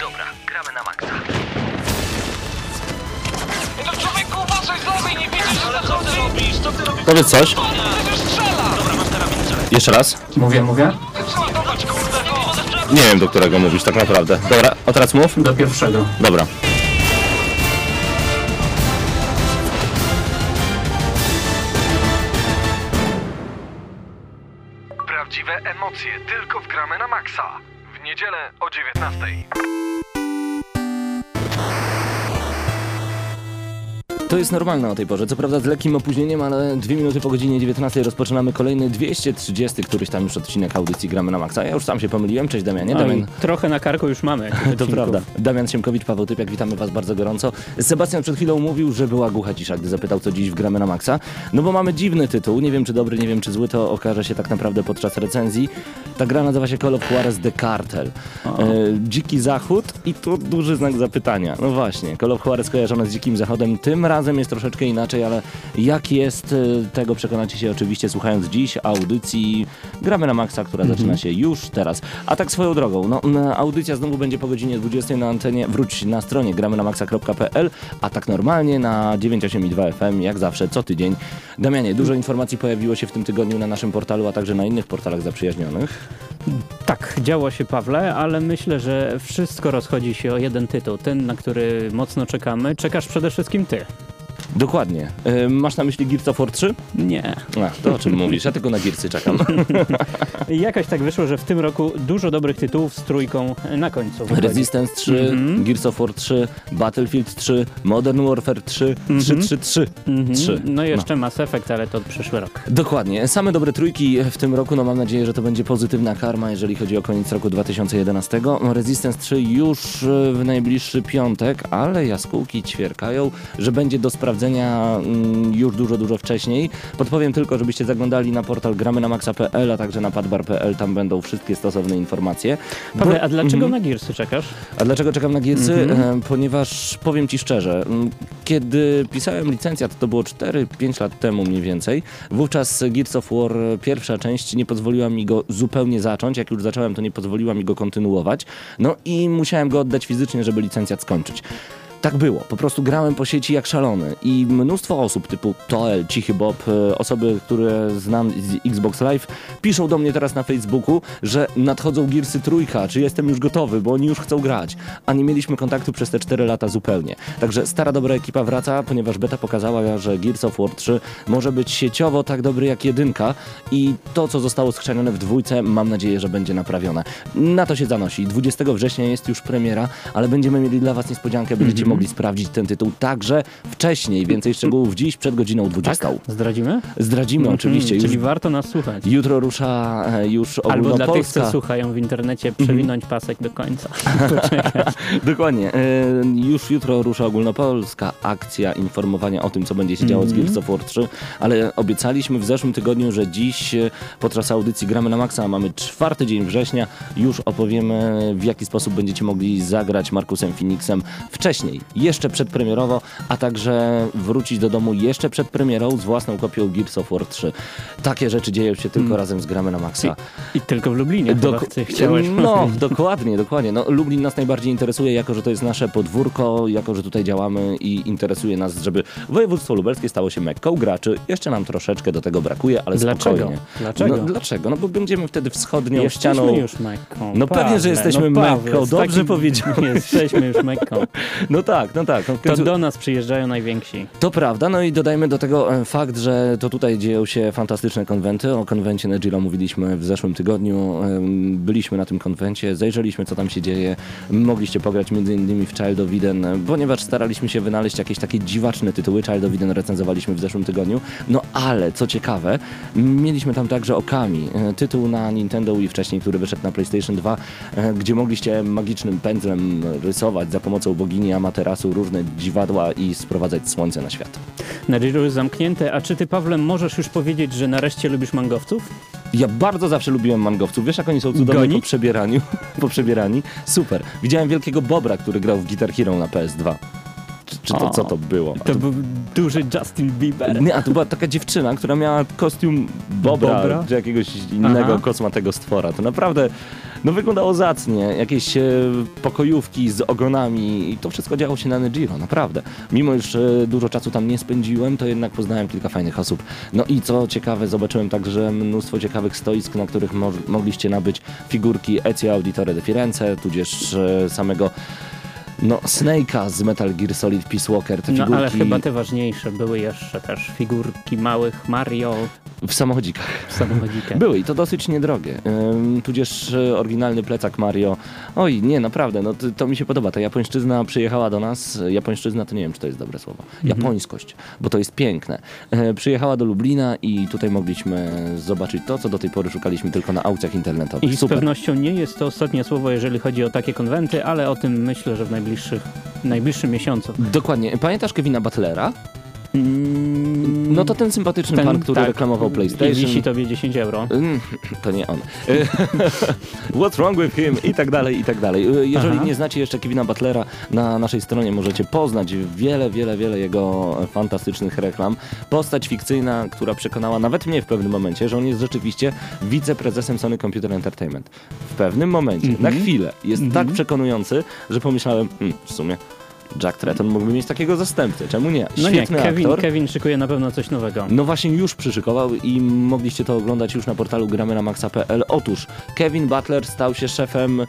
Dobra, gramy na maksa. No to człowieku, uważaj z lewej, nie widzisz, że co ty robisz? Co ty robisz? Powiedz coś. Przecież strzela! Dobra, masz karabin, strzelaj. Jeszcze raz. Mówię, mówię. Przeładować, kurde, no! Nie wiem, do którego mówisz tak naprawdę. Dobra, a teraz mów. Do pierwszego. Dobra. Prawdziwe emocje tylko w gramy na maksa. Niedzielę o 19. To jest normalne o tej porze. Co prawda z lekkim opóźnieniem, ale dwie minuty po godzinie 19 rozpoczynamy kolejny 230 któryś tam już odcinek audycji Gramy na Maxa. Ja już sam się pomyliłem. Cześć Damianie. Oj, Damian. trochę na karku już mamy. To prawda. Damian Siemkowicz, Paweł Typiak, witamy Was bardzo gorąco. Sebastian przed chwilą mówił, że była głucha cisza, gdy zapytał, co dziś w Gramy na Maxa. No bo mamy dziwny tytuł, nie wiem czy dobry, nie wiem czy zły, to okaże się tak naprawdę podczas recenzji. Ta gra nazywa się Call of Juarez The Cartel. E, dziki Zachód i tu duży znak zapytania. No właśnie, Call of Juarez kojarzone z Dzikim Zachodem, tym razem jest troszeczkę inaczej, ale jak jest, e, tego przekonacie się oczywiście słuchając dziś audycji Gramy na Maxa, która zaczyna się już teraz. A tak swoją drogą, no, audycja znowu będzie po godzinie 20 na antenie, wróć na stronie gramy na maxa.pl, a tak normalnie na 98,2 FM, jak zawsze, co tydzień. Damianie, dużo informacji pojawiło się w tym tygodniu na naszym portalu, a także na innych portalach zaprzyjaźnionych. Tak, działo się Pawle, ale myślę, że wszystko rozchodzi się o jeden tytuł. Ten, na który mocno czekamy. Czekasz przede wszystkim ty. Dokładnie. E, masz na myśli Gears of War 3? Nie. Ach, to o czym mówisz? Ja tylko na Gearsy czekam. Jakoś tak wyszło, że w tym roku dużo dobrych tytułów z trójką na końcu. wychodzi. Resistance 3, Mhm. Gears of War 3, Battlefield 3, Modern Warfare 3, 3, 3, 3, Mhm. 3. No i jeszcze Mass Effect, ale to przyszły rok. Dokładnie. Same dobre trójki w tym roku. No mam nadzieję, że to będzie pozytywna karma, jeżeli chodzi o koniec roku 2011. No, Resistance 3 już e, w najbliższy piątek, ale jaskółki ćwierkają, że będzie do sprawdzenia mm, już dużo, dużo wcześniej. Podpowiem tylko, żebyście zaglądali na portal gramy na maxa.pl, a także na padbar.pl. Tam będą wszystkie stosowne informacje. Pawle, Bo- a dlaczego Mhm. na Gearsy czekasz? A dlaczego czekam na Gearsy? Mhm. E, Ponieważ powiem Ci szczerze, kiedy pisałem licencjat, to było 4-5 lat temu mniej więcej, wówczas Gears of War e, pierwsza część nie pozwoliła mi go zupełnie zacząć, jak już zacząłem, to nie pozwoliła mi go kontynuować, no i musiałem go oddać fizycznie, żeby licencjat skończyć. Tak było. Po prostu grałem po sieci jak szalony i mnóstwo osób typu Toel, Cichy Bob, e, osoby, które znam z Xbox Live, piszą do mnie teraz na Facebooku, że nadchodzą Gearsy trójka, czy jestem już gotowy, bo oni już chcą grać. A nie mieliśmy kontaktu przez te 4 lata zupełnie. Także stara dobra ekipa wraca, ponieważ beta pokazała, że Gears of War 3 może być sieciowo tak dobry jak jedynka i to, co zostało skrzanione w dwójce, mam nadzieję, że będzie naprawione. Na to się zanosi. 20 września jest już premiera, ale będziemy mieli dla Was niespodziankę, będziecie mogli sprawdzić ten tytuł także wcześniej. Więcej szczegółów dziś przed godziną 20. Zdradzimy? Zdradzimy oczywiście. Mhm, Już, Czyli warto nas słuchać. jutro rusza e, już Albo dla tych, ogólnopolska... co słuchają w internecie, przewinąć pasek do końca. Dokładnie. E, już jutro rusza ogólnopolska akcja informowania o tym, co będzie się działo z Gears of War 3, ale obiecaliśmy w zeszłym tygodniu, że dziś e, podczas audycji Gramy na Maxa, mamy czwarty dzień września, już opowiemy w jaki sposób będziecie mogli zagrać Markusem Phoenixem wcześniej, jeszcze przedpremierowo, a także wrócić do domu jeszcze przed premierą z własną kopią Gears of War 3. Takie rzeczy dzieją się tylko razem z Gramy na Maxa. I tylko w Lublinie Dok- chciałeś No, dokładnie, dokładnie. No, Lublin nas najbardziej interesuje, jako że to jest nasze podwórko, jako że tutaj działamy i interesuje nas, żeby województwo lubelskie stało się Mekką graczy. Jeszcze nam troszeczkę do tego brakuje, ale Dlaczego? spokojnie. Dlaczego? No, dlaczego? No bo będziemy wtedy wschodnią Jesteśmy ścianą. już Mekką. No pewnie, że jesteśmy no Pawle, Mekką, dobrze powiedziałeś. Jesteśmy już Mekką. No tak, no tak. No w To końcu- do nas przyjeżdżają najwięksi. To prawda, no i dodajmy do tego e, fakt, że to tutaj dzieją się fantastyczne konwenty. O konwencie Negila mówiliśmy w zeszłym tygodniu. Byliśmy na tym konwencie, zajrzeliśmy co tam się dzieje. Mogliście pograć między innymi w Child of Eden, ponieważ staraliśmy się wynaleźć jakieś takie dziwaczne tytuły. Child of Eden recenzowaliśmy w zeszłym tygodniu. No ale, co ciekawe, mieliśmy tam także Okami, e, tytuł na Nintendo i wcześniej, który wyszedł na PlayStation 2, e, gdzie mogliście magicznym pędzlem rysować za pomocą bogini Amaterasu różne dziwadła i sprowadzać słońce na świat. Nadziejże już zamknięte. A czy ty, Pawle, możesz już powiedzieć, że nareszcie lubisz mangowców? Ja bardzo zawsze lubiłem mangowców. Wiesz, jak oni są cudowni Goni? po przebieraniu? po przebierani? Super. Widziałem wielkiego Bobra, który grał w Guitar Hero na PS2. Czy, Czy to O, co to było? To był duży Justin Bieber. Nie, a to była taka dziewczyna, która miała kostium Bobra, Bobra? czy jakiegoś innego Aha. kosmatego stwora. To naprawdę no, wyglądało zacnie. Jakieś e, pokojówki z ogonami i to wszystko działo się na Negiro, naprawdę. Mimo, iż e, dużo czasu tam nie spędziłem, to jednak poznałem kilka fajnych osób. No i co ciekawe, zobaczyłem także mnóstwo ciekawych stoisk, na których mo mogliście nabyć figurki Ezio Auditore de Firenze, tudzież e, samego no, Snake'a z Metal Gear Solid Peace Walker. Te No figurki ale chyba te ważniejsze były jeszcze też figurki małych Mario w samochodzikach. w samochodzikę. Były i to dosyć niedrogie. Ym, tudzież e, oryginalny plecak Mario. Oj, nie, naprawdę, no to, to mi się podoba. Ta japońszczyzna przyjechała do nas. Japońszczyzna to nie wiem, czy to jest dobre słowo. Mhm. Japońskość, bo to jest piękne. E, przyjechała do Lublina i tutaj mogliśmy zobaczyć to, co do tej pory szukaliśmy tylko na aukcjach internetowych. I z Super. pewnością nie jest to ostatnie słowo, jeżeli chodzi o takie konwenty, ale o tym myślę, że w najbliższych, najbliższym miesiącu. Dokładnie. Pamiętasz Kevina Butlera? Mm, No to ten sympatyczny ten- pan, który tak, reklamował PlayStation. wisi tobie 10 euro. Mm, To nie on. What's wrong with him? I tak dalej, i tak dalej. Jeżeli Aha. nie znacie jeszcze Kevina Butlera, na naszej stronie możecie poznać wiele, wiele, wiele jego fantastycznych reklam. Postać fikcyjna, która przekonała nawet mnie w pewnym momencie, że on jest rzeczywiście wiceprezesem Sony Computer Entertainment. W pewnym momencie, Mhm. na chwilę, jest tak przekonujący, że pomyślałem, hmm, w sumie Jack Tretton mógłby mieć takiego zastępcę. Czemu nie? No nie, Świetny Kevin, aktor. Kevin szykuje na pewno coś nowego. No właśnie już przyszykował i mogliście to oglądać już na portalu gramy na maxa.pl. Otóż Kevin Butler stał się szefem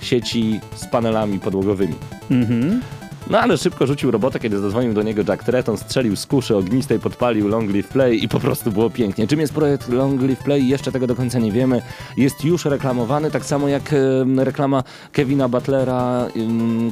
sieci z panelami podłogowymi. Mhm. No ale szybko rzucił robotę, kiedy zadzwonił do niego Jack Tretton, strzelił z kuszy ognistej, podpalił Long Live Play i po prostu było pięknie. Czym jest projekt Long Live Play? Jeszcze tego do końca nie wiemy. Jest już reklamowany, tak samo jak reklama Kevina Butlera,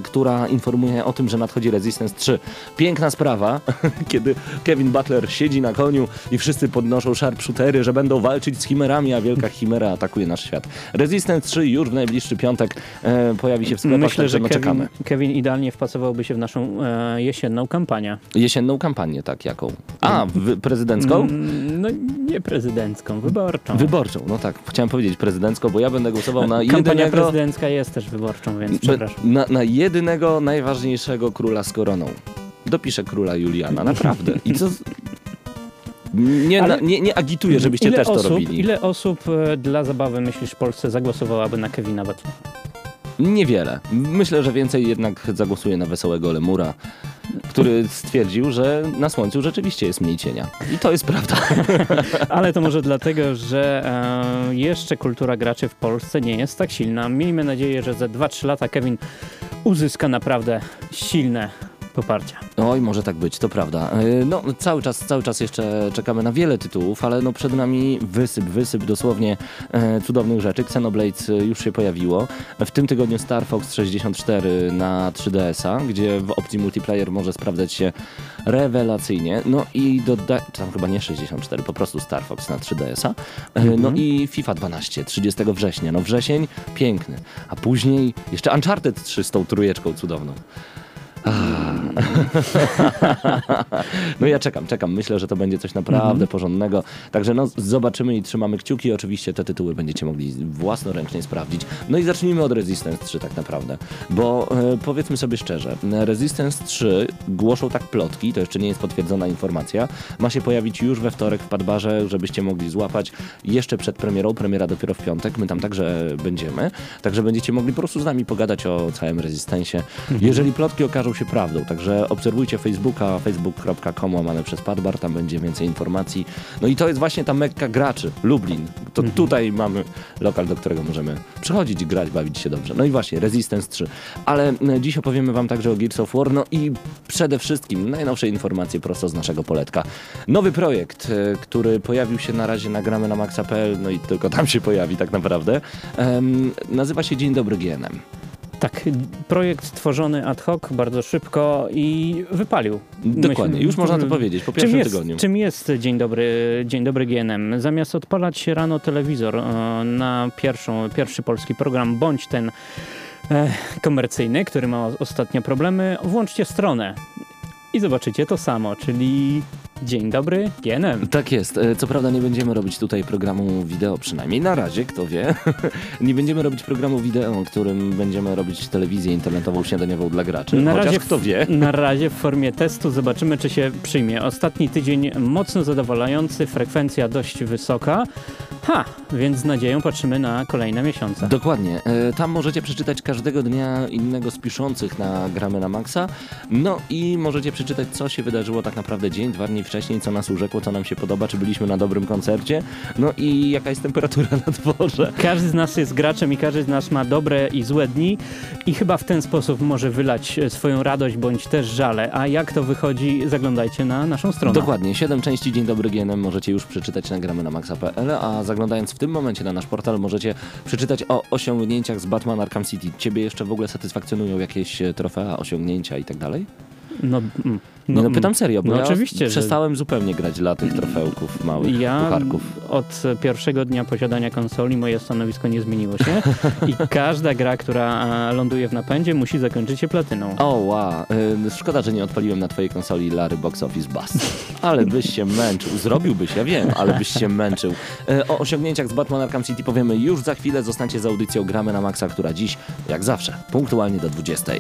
która informuje o tym, że nadchodzi Resistance 3. Piękna sprawa, kiedy Kevin Butler siedzi na koniu i wszyscy podnoszą sharpshootery, że będą walczyć z chimerami, a wielka chimera atakuje nasz świat. Resistance 3 już w najbliższy piątek e, pojawi się w sklepach, Myślę, że no, Kevin, czekamy. Kevin idealnie wpasowałby się w naszą e, jesienną kampanię. Jesienną kampanię, tak, jaką? A, prezydencką? Mm, No nie prezydencką, wyborczą. Wyborczą, no tak, chciałem powiedzieć prezydencką, bo ja będę głosował na Kampania jedynego, prezydencka jest też wyborczą, więc przepraszam. na, na jedynego najważniejszego króla z koroną. Dopiszę króla Juliana, naprawdę. I co... Nie, Ale- nie, nie agituję, żebyście też osób, to robili. Ile osób e, dla zabawy, myślisz, w Polsce zagłosowałaby na Kevina Butlera? Niewiele. Myślę, że więcej jednak zagłosuje na wesołego lemura, który stwierdził, że na słońcu rzeczywiście jest mniej cienia. I to jest prawda. Ale to może dlatego, że e, jeszcze kultura graczy w Polsce nie jest tak silna. Miejmy nadzieję, że za 2-3 lata Kevin uzyska naprawdę silne poparcie. Oj, może tak być, to prawda. Yy, No, cały czas, cały czas jeszcze czekamy na wiele tytułów, ale no przed nami wysyp, wysyp dosłownie e, cudownych rzeczy. Xenoblade e, już się pojawiło. W tym tygodniu Star Fox 64 na 3DS-a, gdzie w opcji multiplayer może sprawdzać się rewelacyjnie. No i doda... tam chyba nie 64, po prostu Star Fox na 3DS-a. E, No Mhm. i FIFA 12, 30 września. No wrzesień, piękny. A później jeszcze Uncharted 3 z tą trójeczką cudowną. No ja czekam, czekam. Myślę, że to będzie coś naprawdę porządnego. Także no zobaczymy i trzymamy kciuki. Oczywiście te tytuły będziecie mogli własnoręcznie sprawdzić. No i zacznijmy od Resistance 3 tak naprawdę. Bo e, powiedzmy sobie szczerze, Resistance 3 głoszą tak plotki, to jeszcze nie jest potwierdzona informacja. Ma się pojawić już we wtorek w Padbarze, żebyście mogli złapać jeszcze przed premierą. Premiera dopiero w piątek. My tam także będziemy. Także będziecie mogli po prostu z nami pogadać o całym Resistance'ie. Jeżeli plotki okażą się prawdą, także obserwujcie Facebooka, facebook.com łamane przez Padbar, tam będzie więcej informacji. No i to jest właśnie ta mekka graczy, Lublin. To tutaj mamy lokal, do którego możemy przychodzić grać, bawić się dobrze. No i właśnie, Resistance 3. Ale e, dziś opowiemy wam także o Gears of War, no i przede wszystkim najnowsze informacje prosto z naszego poletka. Nowy projekt, e, który pojawił się na razie na gramy na maxa.pl, no i tylko tam się pojawi tak naprawdę. Em, nazywa się Dzień Dobry GNM. Tak, projekt stworzony ad hoc, bardzo szybko i wypalił. Dokładnie, Myślę- już można to powiedzieć, po pierwszym jest, tygodniu. czym jest Dzień Dobry, Dzień Dobry GNM? Zamiast odpalać rano telewizor e, na pierwszą, pierwszy polski program, bądź ten e, komercyjny, który ma ostatnio problemy, włączcie stronę i zobaczycie to samo, czyli Dzień dobry, GNM. Tak jest. E, Co prawda nie będziemy robić tutaj programu wideo, przynajmniej na razie, kto wie. nie będziemy robić programu wideo, którym będziemy robić telewizję internetową śniadaniową dla graczy. Na Chociaż razie, kto wie. na razie w formie testu zobaczymy, czy się przyjmie. Ostatni tydzień mocno zadowalający, frekwencja dość wysoka. Ha, więc z nadzieją patrzymy na kolejne miesiące. Dokładnie. E, Tam możecie przeczytać każdego dnia innego z piszących na Gramy na Maxa. No i możecie przeczytać, co się wydarzyło tak naprawdę dzień, dwa dni wcześniej, co nas urzekło, co nam się podoba, czy byliśmy na dobrym koncercie. No i jaka jest temperatura na dworze. Każdy z nas jest graczem i każdy z nas ma dobre i złe dni i chyba w ten sposób może wylać e, swoją radość bądź też żale. A jak to wychodzi, zaglądajcie na naszą stronę. Dokładnie. Siedem części Dzień Dobry GNM możecie już przeczytać na gramy na maxa.pl, a zaglądając w tym momencie na nasz portal możecie przeczytać o osiągnięciach z Batman Arkham City. Ciebie jeszcze w ogóle satysfakcjonują jakieś e, trofea, osiągnięcia i tak dalej? No, mm, No, no pytam serio, bo no ja oczywiście, że- przestałem zupełnie grać dla tych trofełków małych Ja pucharków. od pierwszego dnia posiadania konsoli moje stanowisko nie zmieniło się i każda gra, która e, ląduje w napędzie musi zakończyć się platyną. O, wow. Y, Szkoda, że nie odpaliłem na twojej konsoli Lary Box Office Bus. Ale byś się męczył. Zrobiłbyś, ja wiem, ale byś się męczył. Y, O osiągnięciach z Batman Arkham City powiemy już za chwilę. Zostańcie z audycją Gramy na Maxa, która dziś, jak zawsze, punktualnie do 20.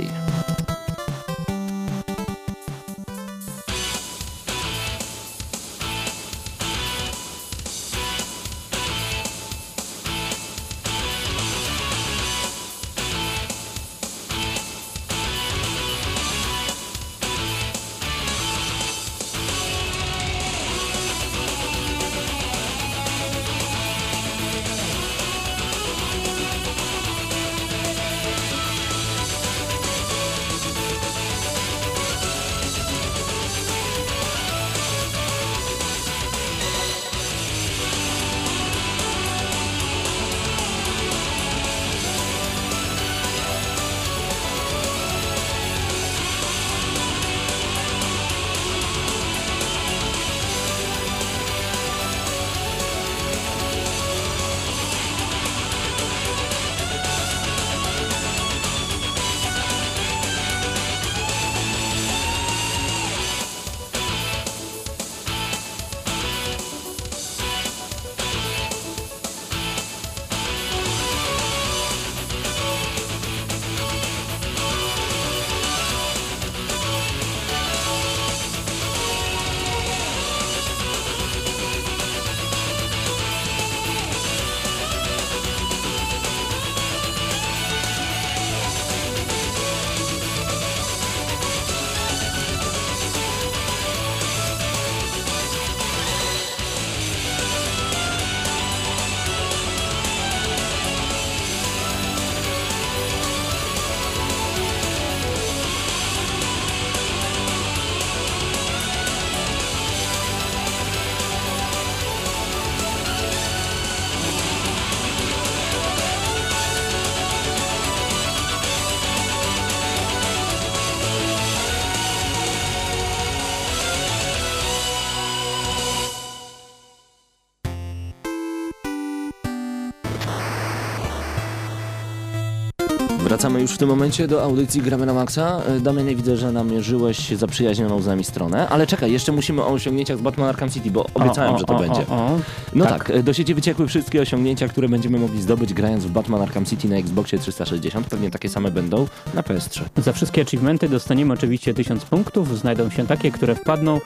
Wracamy już w tym momencie do audycji Gramy na Maxa. E, Damianie, widzę, że namierzyłeś zaprzyjaźnioną z nami stronę, ale czekaj, jeszcze musimy o osiągnięciach z Batman Arkham City, bo obiecałem, O, o, że to o, będzie. O, o. No tak. tak. e, do sieci wyciekły wszystkie osiągnięcia, które będziemy mogli zdobyć grając w Batman Arkham City na Xboxie 360. Pewnie takie same będą na PS3. Za wszystkie achievementy dostaniemy oczywiście 1000 punktów. Znajdą się takie, które wpadną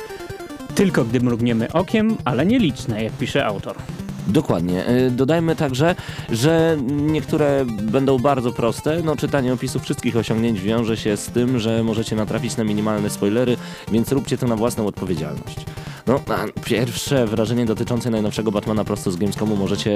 tylko gdy mrugniemy okiem, ale nieliczne, jak pisze autor. Dokładnie. E, Dodajmy także, że niektóre będą bardzo proste. No, czytanie opisów wszystkich osiągnięć wiąże się z tym, że możecie natrafić na minimalne spoilery, więc róbcie to na własną odpowiedzialność. No, a pierwsze wrażenie dotyczące najnowszego Batmana prosto z Gamescomu możecie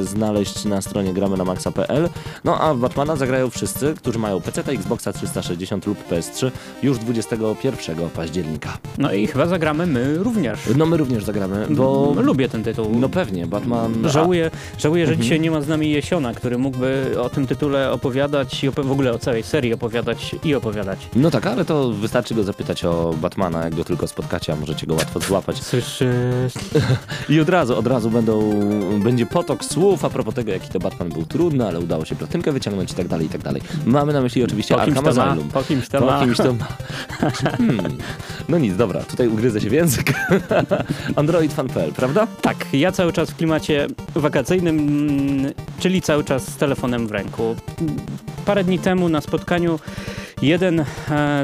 e, znaleźć na stronie gramy na maxa.pl. No a Batmana zagrają wszyscy, którzy mają PC, Xboxa 360 lub PS3 już 21 października. No i chyba zagramy my również. No my również zagramy, bo... Lubię ten tytuł. No pewnie, Batman... Żałuję, żałuję że Mhm. dzisiaj nie ma z nami Jesiona, który mógłby o tym tytule opowiadać i w ogóle o całej serii opowiadać i opowiadać. No tak, ale to wystarczy go zapytać o Batmana, jak go tylko spotkacie, a możecie go łatwo złapać. Załapać. Słyszysz? I od razu, od razu będą, będzie potok słów a propos tego, jaki to Batman był trudny, ale udało się platynkę wyciągnąć i tak dalej, i tak dalej. Mamy na myśli oczywiście Po Arkham Asylum. po kimś to Po ma. kimś to ma. Hmm. No nic, dobra, tutaj ugryzę się w język. Android.fan.pl, prawda? Tak, ja cały czas w klimacie wakacyjnym, czyli cały czas z telefonem w ręku. Parę dni temu na spotkaniu jeden e,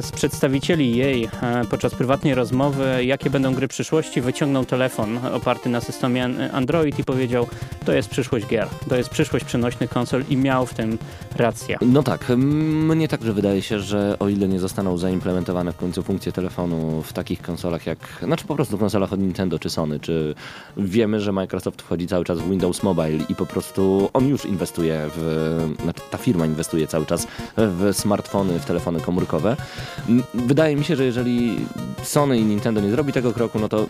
z przedstawicieli jej e, podczas prywatnej rozmowy, jakie będą gry przyszłości, wyciągnął telefon oparty na systemie an- Android i powiedział, to jest przyszłość gier, to jest przyszłość przenośnych konsol i miał w tym rację. No tak, mnie także wydaje się, że o ile nie zostaną zaimplementowane w końcu funkcje telefonu w takich konsolach jak, znaczy po prostu konsolach od Nintendo czy Sony, czy wiemy, że Microsoft wchodzi cały czas w Windows Mobile i po prostu on już inwestuje w, znaczy ta firma inwestuje cały czas w smartfony, w telefony komórkowe. M, Wydaje mi się, że jeżeli Sony i Nintendo nie zrobi tego kroku, no to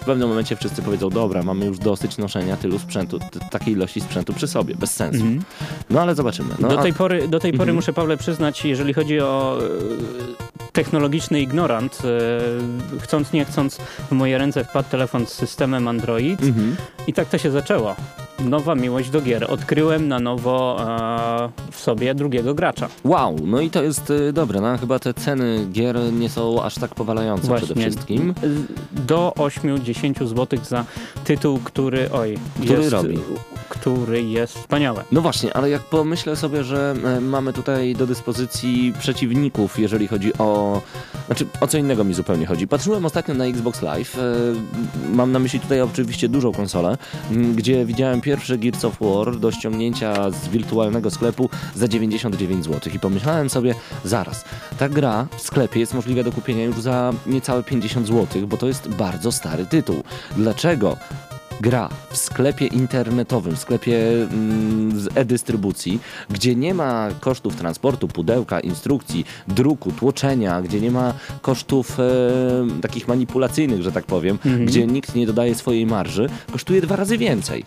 w pewnym momencie wszyscy powiedzą, dobra, mamy już dosyć noszenia tylu sprzętu, takiej ilości sprzętu przy sobie, bez sensu. Mhm. No ale zobaczymy. No, do a- tej pory, do tej pory Mhm. muszę, Pawle, przyznać, jeżeli chodzi o e, technologiczny ignorant, e, chcąc nie chcąc, w moje ręce wpadł telefon z systemem Android Mhm. i tak to się zaczęło. Nowa miłość do gier. Odkryłem na nowo e, w sobie drugiego gracza. Wow, no i to jest y, dobre, no chyba te ceny gier nie są aż tak powalające przede wszystkim. Do 8-10 zł za tytuł, który, oj, Który jest, robi. który jest wspaniały. No właśnie, ale jak pomyślę sobie, że e, mamy tutaj do dyspozycji przeciwników, jeżeli chodzi o... Znaczy, o co innego mi zupełnie chodzi. Patrzyłem ostatnio na Xbox Live, e, mam na myśli tutaj oczywiście dużą konsolę, gdzie widziałem pierwszy Gears of War do ściągnięcia z wirtualnego sklepu za 99 zł i pomyślałem sobie, ta gra w sklepie jest możliwa do kupienia już za niecałe 50 zł, bo to jest bardzo stary tytuł. Dlaczego gra w sklepie internetowym, w sklepie mm, z e-dystrybucji, gdzie nie ma kosztów transportu, pudełka, instrukcji, druku, tłoczenia, gdzie nie ma kosztów e, takich manipulacyjnych, że tak powiem, Mhm. gdzie nikt nie dodaje swojej marży, kosztuje dwa razy więcej.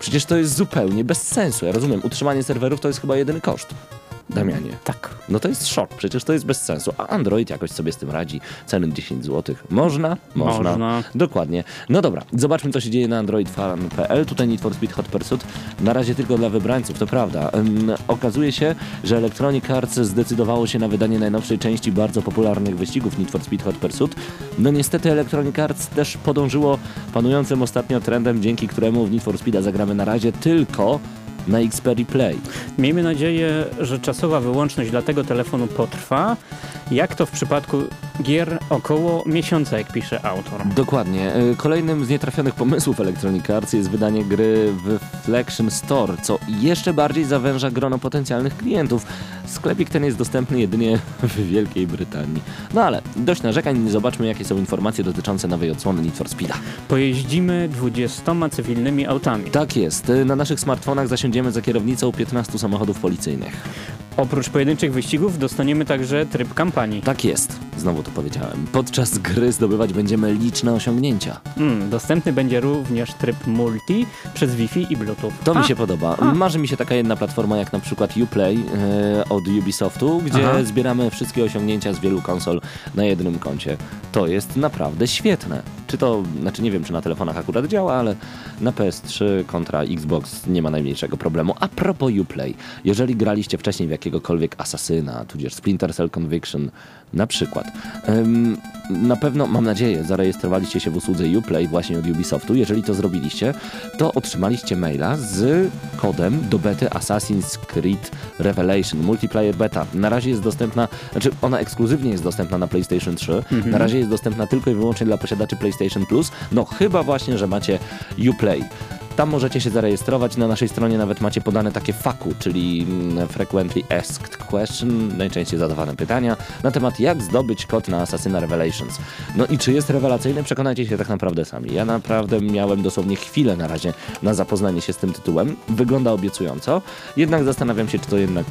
Przecież to jest zupełnie bez sensu. Ja rozumiem, utrzymanie serwerów to jest chyba jedyny koszt. Damianie. Tak. No to jest szok, przecież to jest bez sensu. A Android jakoś sobie z tym radzi. Ceny 10 zł. Można? Można. Można. Dokładnie. No dobra, zobaczmy co się dzieje na androidfan.pl. Tutaj Need for Speed Hot Pursuit. Na razie tylko dla wybrańców, to prawda. Ym, okazuje się, że Electronic Arts zdecydowało się na wydanie najnowszej części bardzo popularnych wyścigów Need for Speed Hot Pursuit. No niestety Electronic Arts też podążyło panującym ostatnio trendem, dzięki któremu w Need for Speeda zagramy na razie tylko na Xperia Play. Miejmy nadzieję, że czasowa wyłączność dla tego telefonu potrwa, jak to w przypadku gier około miesiąca, jak pisze autor. Dokładnie. E, Kolejnym z nietrafionych pomysłów Electronic Arts jest wydanie gry w Flexion Store, co jeszcze bardziej zawęża grono potencjalnych klientów. Sklepik ten jest dostępny jedynie w Wielkiej Brytanii. No ale dość narzekań, zobaczmy jakie są informacje dotyczące nowej odsłony Need for Speeda. Pojeździmy 20 cywilnymi autami. Tak jest. E, Na naszych smartfonach zasiądziemy za kierownicą 15 samochodów policyjnych. Oprócz pojedynczych wyścigów dostaniemy także tryb kampanii. Tak jest. Znowu to powiedziałem. Podczas gry zdobywać będziemy liczne osiągnięcia. Mm, dostępny będzie również tryb multi przez Wi-Fi i Bluetooth. To mi A, się podoba. Marzy mi się taka jedna platforma jak na przykład Uplay e, od Ubisoftu, gdzie Aha. zbieramy wszystkie osiągnięcia z wielu konsol na jednym koncie. To jest naprawdę świetne. Czy to, znaczy nie wiem, czy na telefonach akurat działa, ale na PS3 kontra Xbox nie ma najmniejszego problemu. A propos Uplay, jeżeli graliście wcześniej w jakiegokolwiek Asasyna, tudzież Splinter Cell Conviction na przykład, em, na pewno, mam nadzieję, zarejestrowaliście się w usłudze Uplay właśnie od Ubisoftu. Jeżeli to zrobiliście, to otrzymaliście maila z kodem do bety Assassin's Creed Revelation Multiplayer Beta. Na razie jest dostępna, znaczy ona ekskluzywnie jest dostępna na PlayStation 3. Na razie jest dostępna tylko i wyłącznie dla posiadaczy PlayStation Plus. No chyba właśnie, że macie Uplay. Tam możecie się zarejestrować. Na naszej stronie nawet macie podane takie FAQ, czyli mm, Frequently Asked Question, najczęściej zadawane pytania na temat jak zdobyć kod na Assassina Revelations. No i czy jest rewelacyjny? Przekonajcie się tak naprawdę sami. Ja naprawdę miałem dosłownie chwilę na razie na zapoznanie się z tym tytułem. Wygląda obiecująco, jednak zastanawiam się, czy to jednak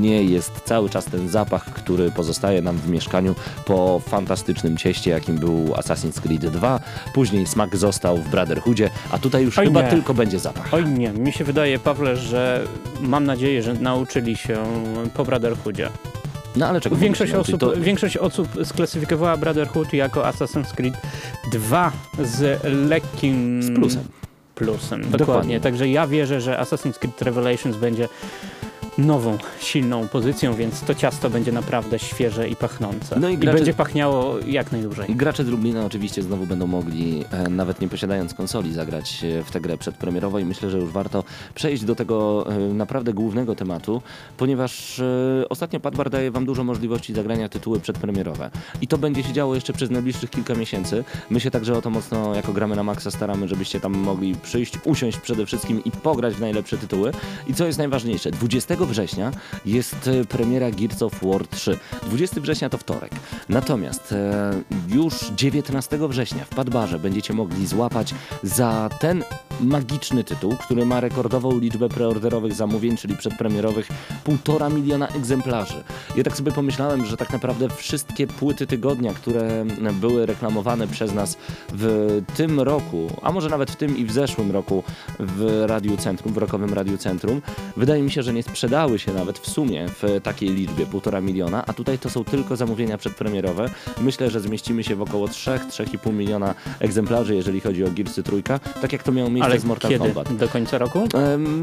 nie jest cały czas ten zapach, który pozostaje nam w mieszkaniu po fantastycznym cieście, jakim był Assassin's Creed 2. Później smak został w Brotherhoodzie, a tutaj już Oj chyba nie. tylko będzie zapach. Oj nie, mi się wydaje, Pawle, że mam nadzieję, że nauczyli się po Brotherhoodzie. No ale czego Większość osób? To- większość osób sklasyfikowała Brotherhood jako Assassin's Creed 2 z lekkim... Z plusem. Plusem, Dokładnie. dokładnie. Także ja wierzę, że Assassin's Creed Revelations będzie nową, silną pozycją, więc to ciasto będzie naprawdę świeże i pachnące. No i I, gracze- będzie pachniało jak najdłużej. Gracze z Lublina oczywiście znowu będą mogli, e, nawet nie posiadając konsoli, zagrać e, w tę grę przedpremierowo i myślę, że już warto przejść do tego e, naprawdę głównego tematu, ponieważ e, ostatnio Padbar daje wam dużo możliwości zagrania tytuły przedpremierowe. I to będzie się działo jeszcze przez najbliższych kilka miesięcy. My się także o to mocno, jako gramy na maksa, staramy, żebyście tam mogli przyjść, usiąść przede wszystkim i pograć w najlepsze tytuły. I co jest najważniejsze, 20 września jest e, premiera Gears of War 3. 20 września to wtorek. Natomiast e, już 19 września w Padbarze będziecie mogli złapać za ten magiczny tytuł, który ma rekordową liczbę preorderowych zamówień, czyli przedpremierowych półtora miliona egzemplarzy. Ja tak sobie pomyślałem, że tak naprawdę wszystkie płyty tygodnia, które były reklamowane przez nas w tym roku, a może nawet w tym i w zeszłym roku w Radiu Centrum, w Rokowym Radiu Centrum, wydaje mi się, że nie sprzedały się nawet w sumie w takiej liczbie, półtora miliona, a tutaj to są tylko zamówienia przedpremierowe. Myślę, że zmieścimy się w około 3-3,5 miliona egzemplarzy, jeżeli chodzi o Gearsy Trójka, tak jak to miało miejsce Ale z Mortal kiedy? Kombat. Do końca roku?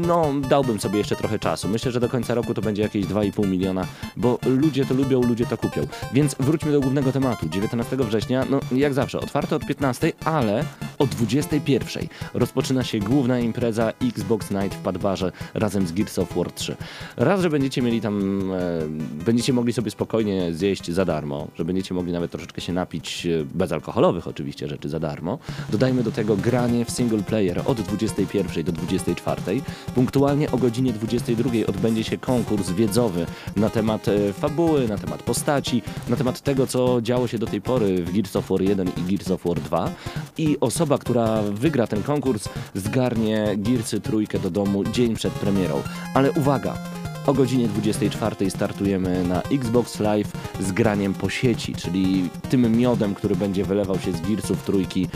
No, dałbym sobie jeszcze trochę czasu. Myślę, że do końca roku to będzie jakieś 2,5 miliona, bo ludzie to lubią, ludzie to kupią. Więc wróćmy do głównego tematu. 19 września, no jak zawsze, otwarte od 15, ale o 21 rozpoczyna się główna impreza Xbox Night w Padbarze razem z Gears of War 3. Raz, że będziecie mieli tam, e, będziecie mogli sobie spokojnie zjeść za darmo, że będziecie mogli nawet troszeczkę się napić e, bezalkoholowych oczywiście rzeczy za darmo. Dodajmy do tego granie w single player od 21 do 24. Punktualnie o godzinie 22 odbędzie się konkurs wiedzowy na temat e, fabuły, na temat postaci, na temat tego, co działo się do tej pory w Gears of War 1 i Gears of War 2. I osoba, która wygra ten konkurs, zgarnie Gearsy trójkę do domu dzień przed premierą. Ale uwaga! O godzinie 24 startujemy na Xbox Live z graniem po sieci, czyli tym miodem, który będzie wylewał się z Gearsów trójki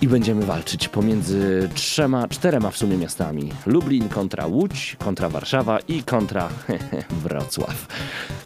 i będziemy walczyć pomiędzy trzema, czterema w sumie miastami. Lublin kontra Łódź, kontra Warszawa i kontra Wrocław.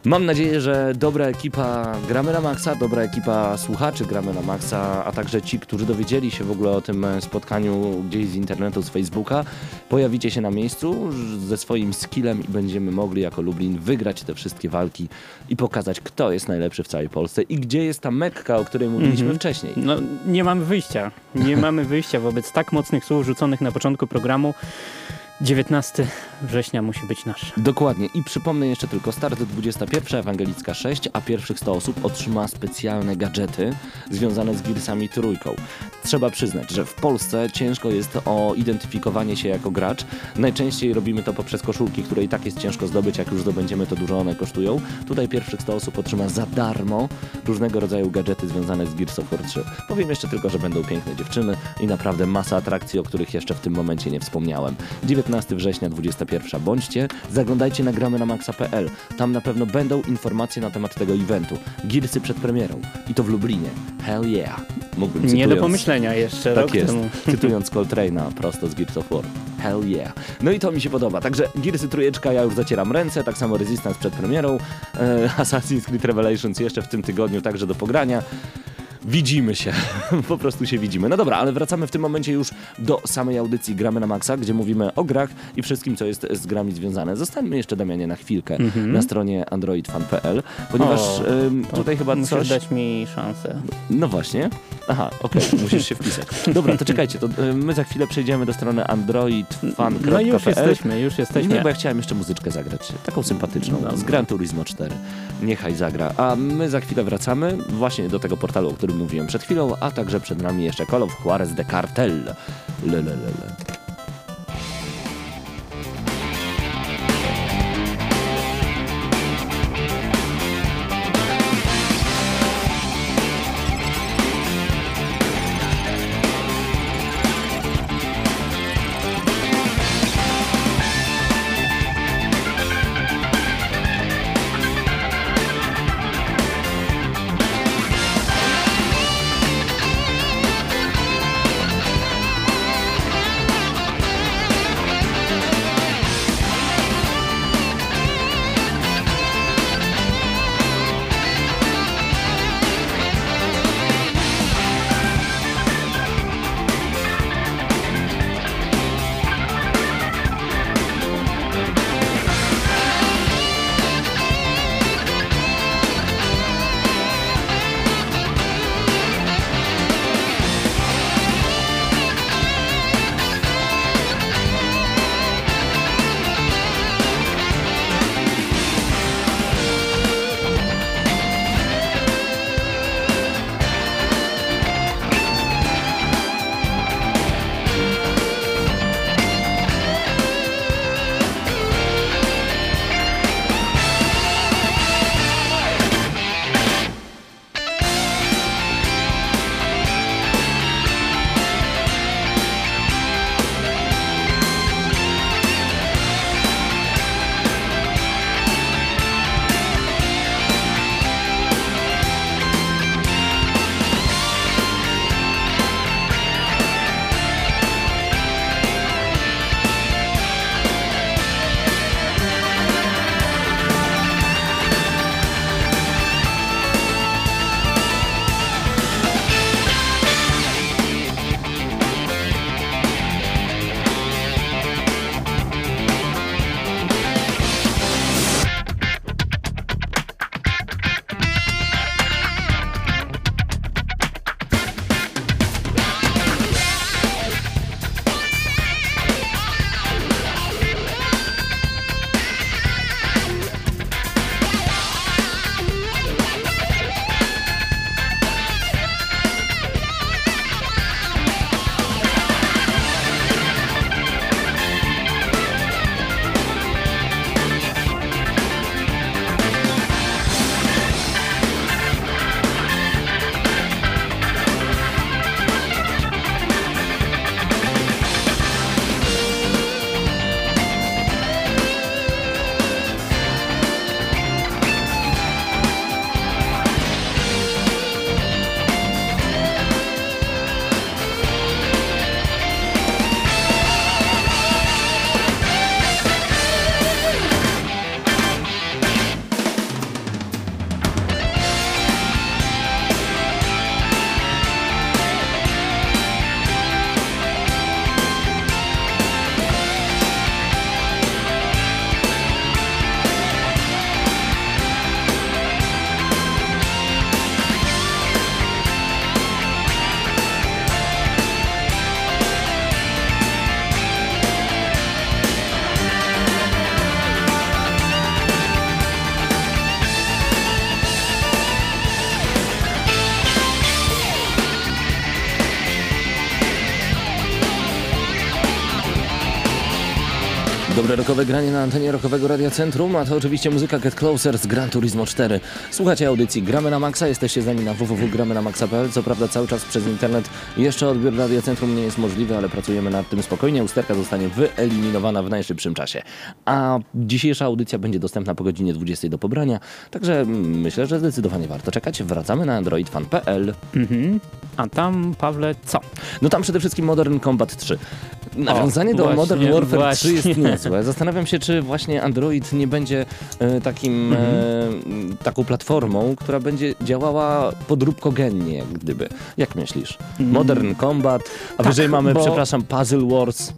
Mam nadzieję, że dobra ekipa Gramy na Maxa, dobra ekipa słuchaczy Gramy na Maxa, a także ci, którzy dowiedzieli się w ogóle o tym spotkaniu gdzieś z internetu, z Facebooka, pojawicie się na miejscu ze swoim skillem i będziemy mogli jako Lublin wygrać te wszystkie walki i pokazać, kto jest najlepszy w całej Polsce i gdzie jest ta Mekka, o której mówiliśmy Mhm. wcześniej. No, nie mamy wyjścia. Nie mamy wyjścia wobec tak mocnych słów rzuconych na początku programu. 19 września musi być nasz. Dokładnie. I przypomnę jeszcze tylko start 21, Ewangelicka 6, a pierwszych 100 osób otrzyma specjalne gadżety związane z Gearsami trójką. Trzeba przyznać, że w Polsce ciężko jest o identyfikowanie się jako gracz. Najczęściej robimy to poprzez koszulki, które i tak jest ciężko zdobyć, jak już zdobędziemy, to dużo one kosztują. Tutaj pierwszych 100 osób otrzyma za darmo różnego rodzaju gadżety związane z Gears of War 3. Powiem jeszcze tylko, że będą piękne dziewczyny i naprawdę masa atrakcji, o których jeszcze w tym momencie nie wspomniałem. 19 września, 21. Bądźcie, zaglądajcie na gramy na maxa.pl. Tam na pewno będą informacje na temat tego eventu. Gearsy przed premierą. I to w Lublinie. Hell yeah. Mógłbym Nie do cytując- pomyślenia jeszcze tak rok jest, temu. cytując Coltrane'a prosto z Gears of War. Hell yeah. No i to mi się podoba. Także Gearsy trójeczka, ja już zacieram ręce, tak samo Resistance przed premierą, e, Assassin's Creed Revelations jeszcze w tym tygodniu także do pogrania. Widzimy się, po prostu się widzimy. No dobra, ale wracamy w tym momencie już do samej audycji Gramy na Maxa, gdzie mówimy o grach i wszystkim, co jest z grami związane. Zostańmy jeszcze, Damianie, na chwilkę na stronie androidfan.pl, ponieważ Mhm. O, ym, tutaj chyba Musisz coś... dać mi szansę. No właśnie. Aha, okej, musisz się wpisać. Dobra, to czekajcie, to y, my za chwilę przejdziemy do strony androidfan.pl. No już jesteśmy, już jesteśmy. Nie, bo ja chciałem jeszcze muzyczkę zagrać, taką sympatyczną, z Gran Turismo 4. Niechaj zagra. A my za chwilę wracamy właśnie do tego portalu, o którym mówiłem przed chwilą, a także przed nami jeszcze Call of Juarez de Cartel. Le, Dobre rokowe granie na antenie rokowego Radia Centrum, a to oczywiście muzyka Get Closer z Gran Turismo 4. Słuchacie audycji Gramy na Maxa, jesteście z nami na www.gramynamaxa.pl. Co prawda cały czas przez internet jeszcze odbiór Radia Centrum nie jest możliwy, ale pracujemy nad tym spokojnie. Usterka zostanie wyeliminowana w najszybszym czasie. A dzisiejsza audycja będzie dostępna po godzinie 20 do pobrania, także myślę, że zdecydowanie warto czekać. Wracamy na androidfan.pl. Mhm. A tam, Pawle, co? No tam przede wszystkim Modern Combat 3. Nawiązanie do właśnie, Modern Warfare właśnie. 3 jest niezłe. Zastanawiam się, czy właśnie Android nie będzie e, takim, Mhm. e, taką platformą, która będzie działała podróbkogennie, jak gdyby. Jak myślisz? Modern Combat, a wyżej mamy, bo- przepraszam, Puzzle Wars.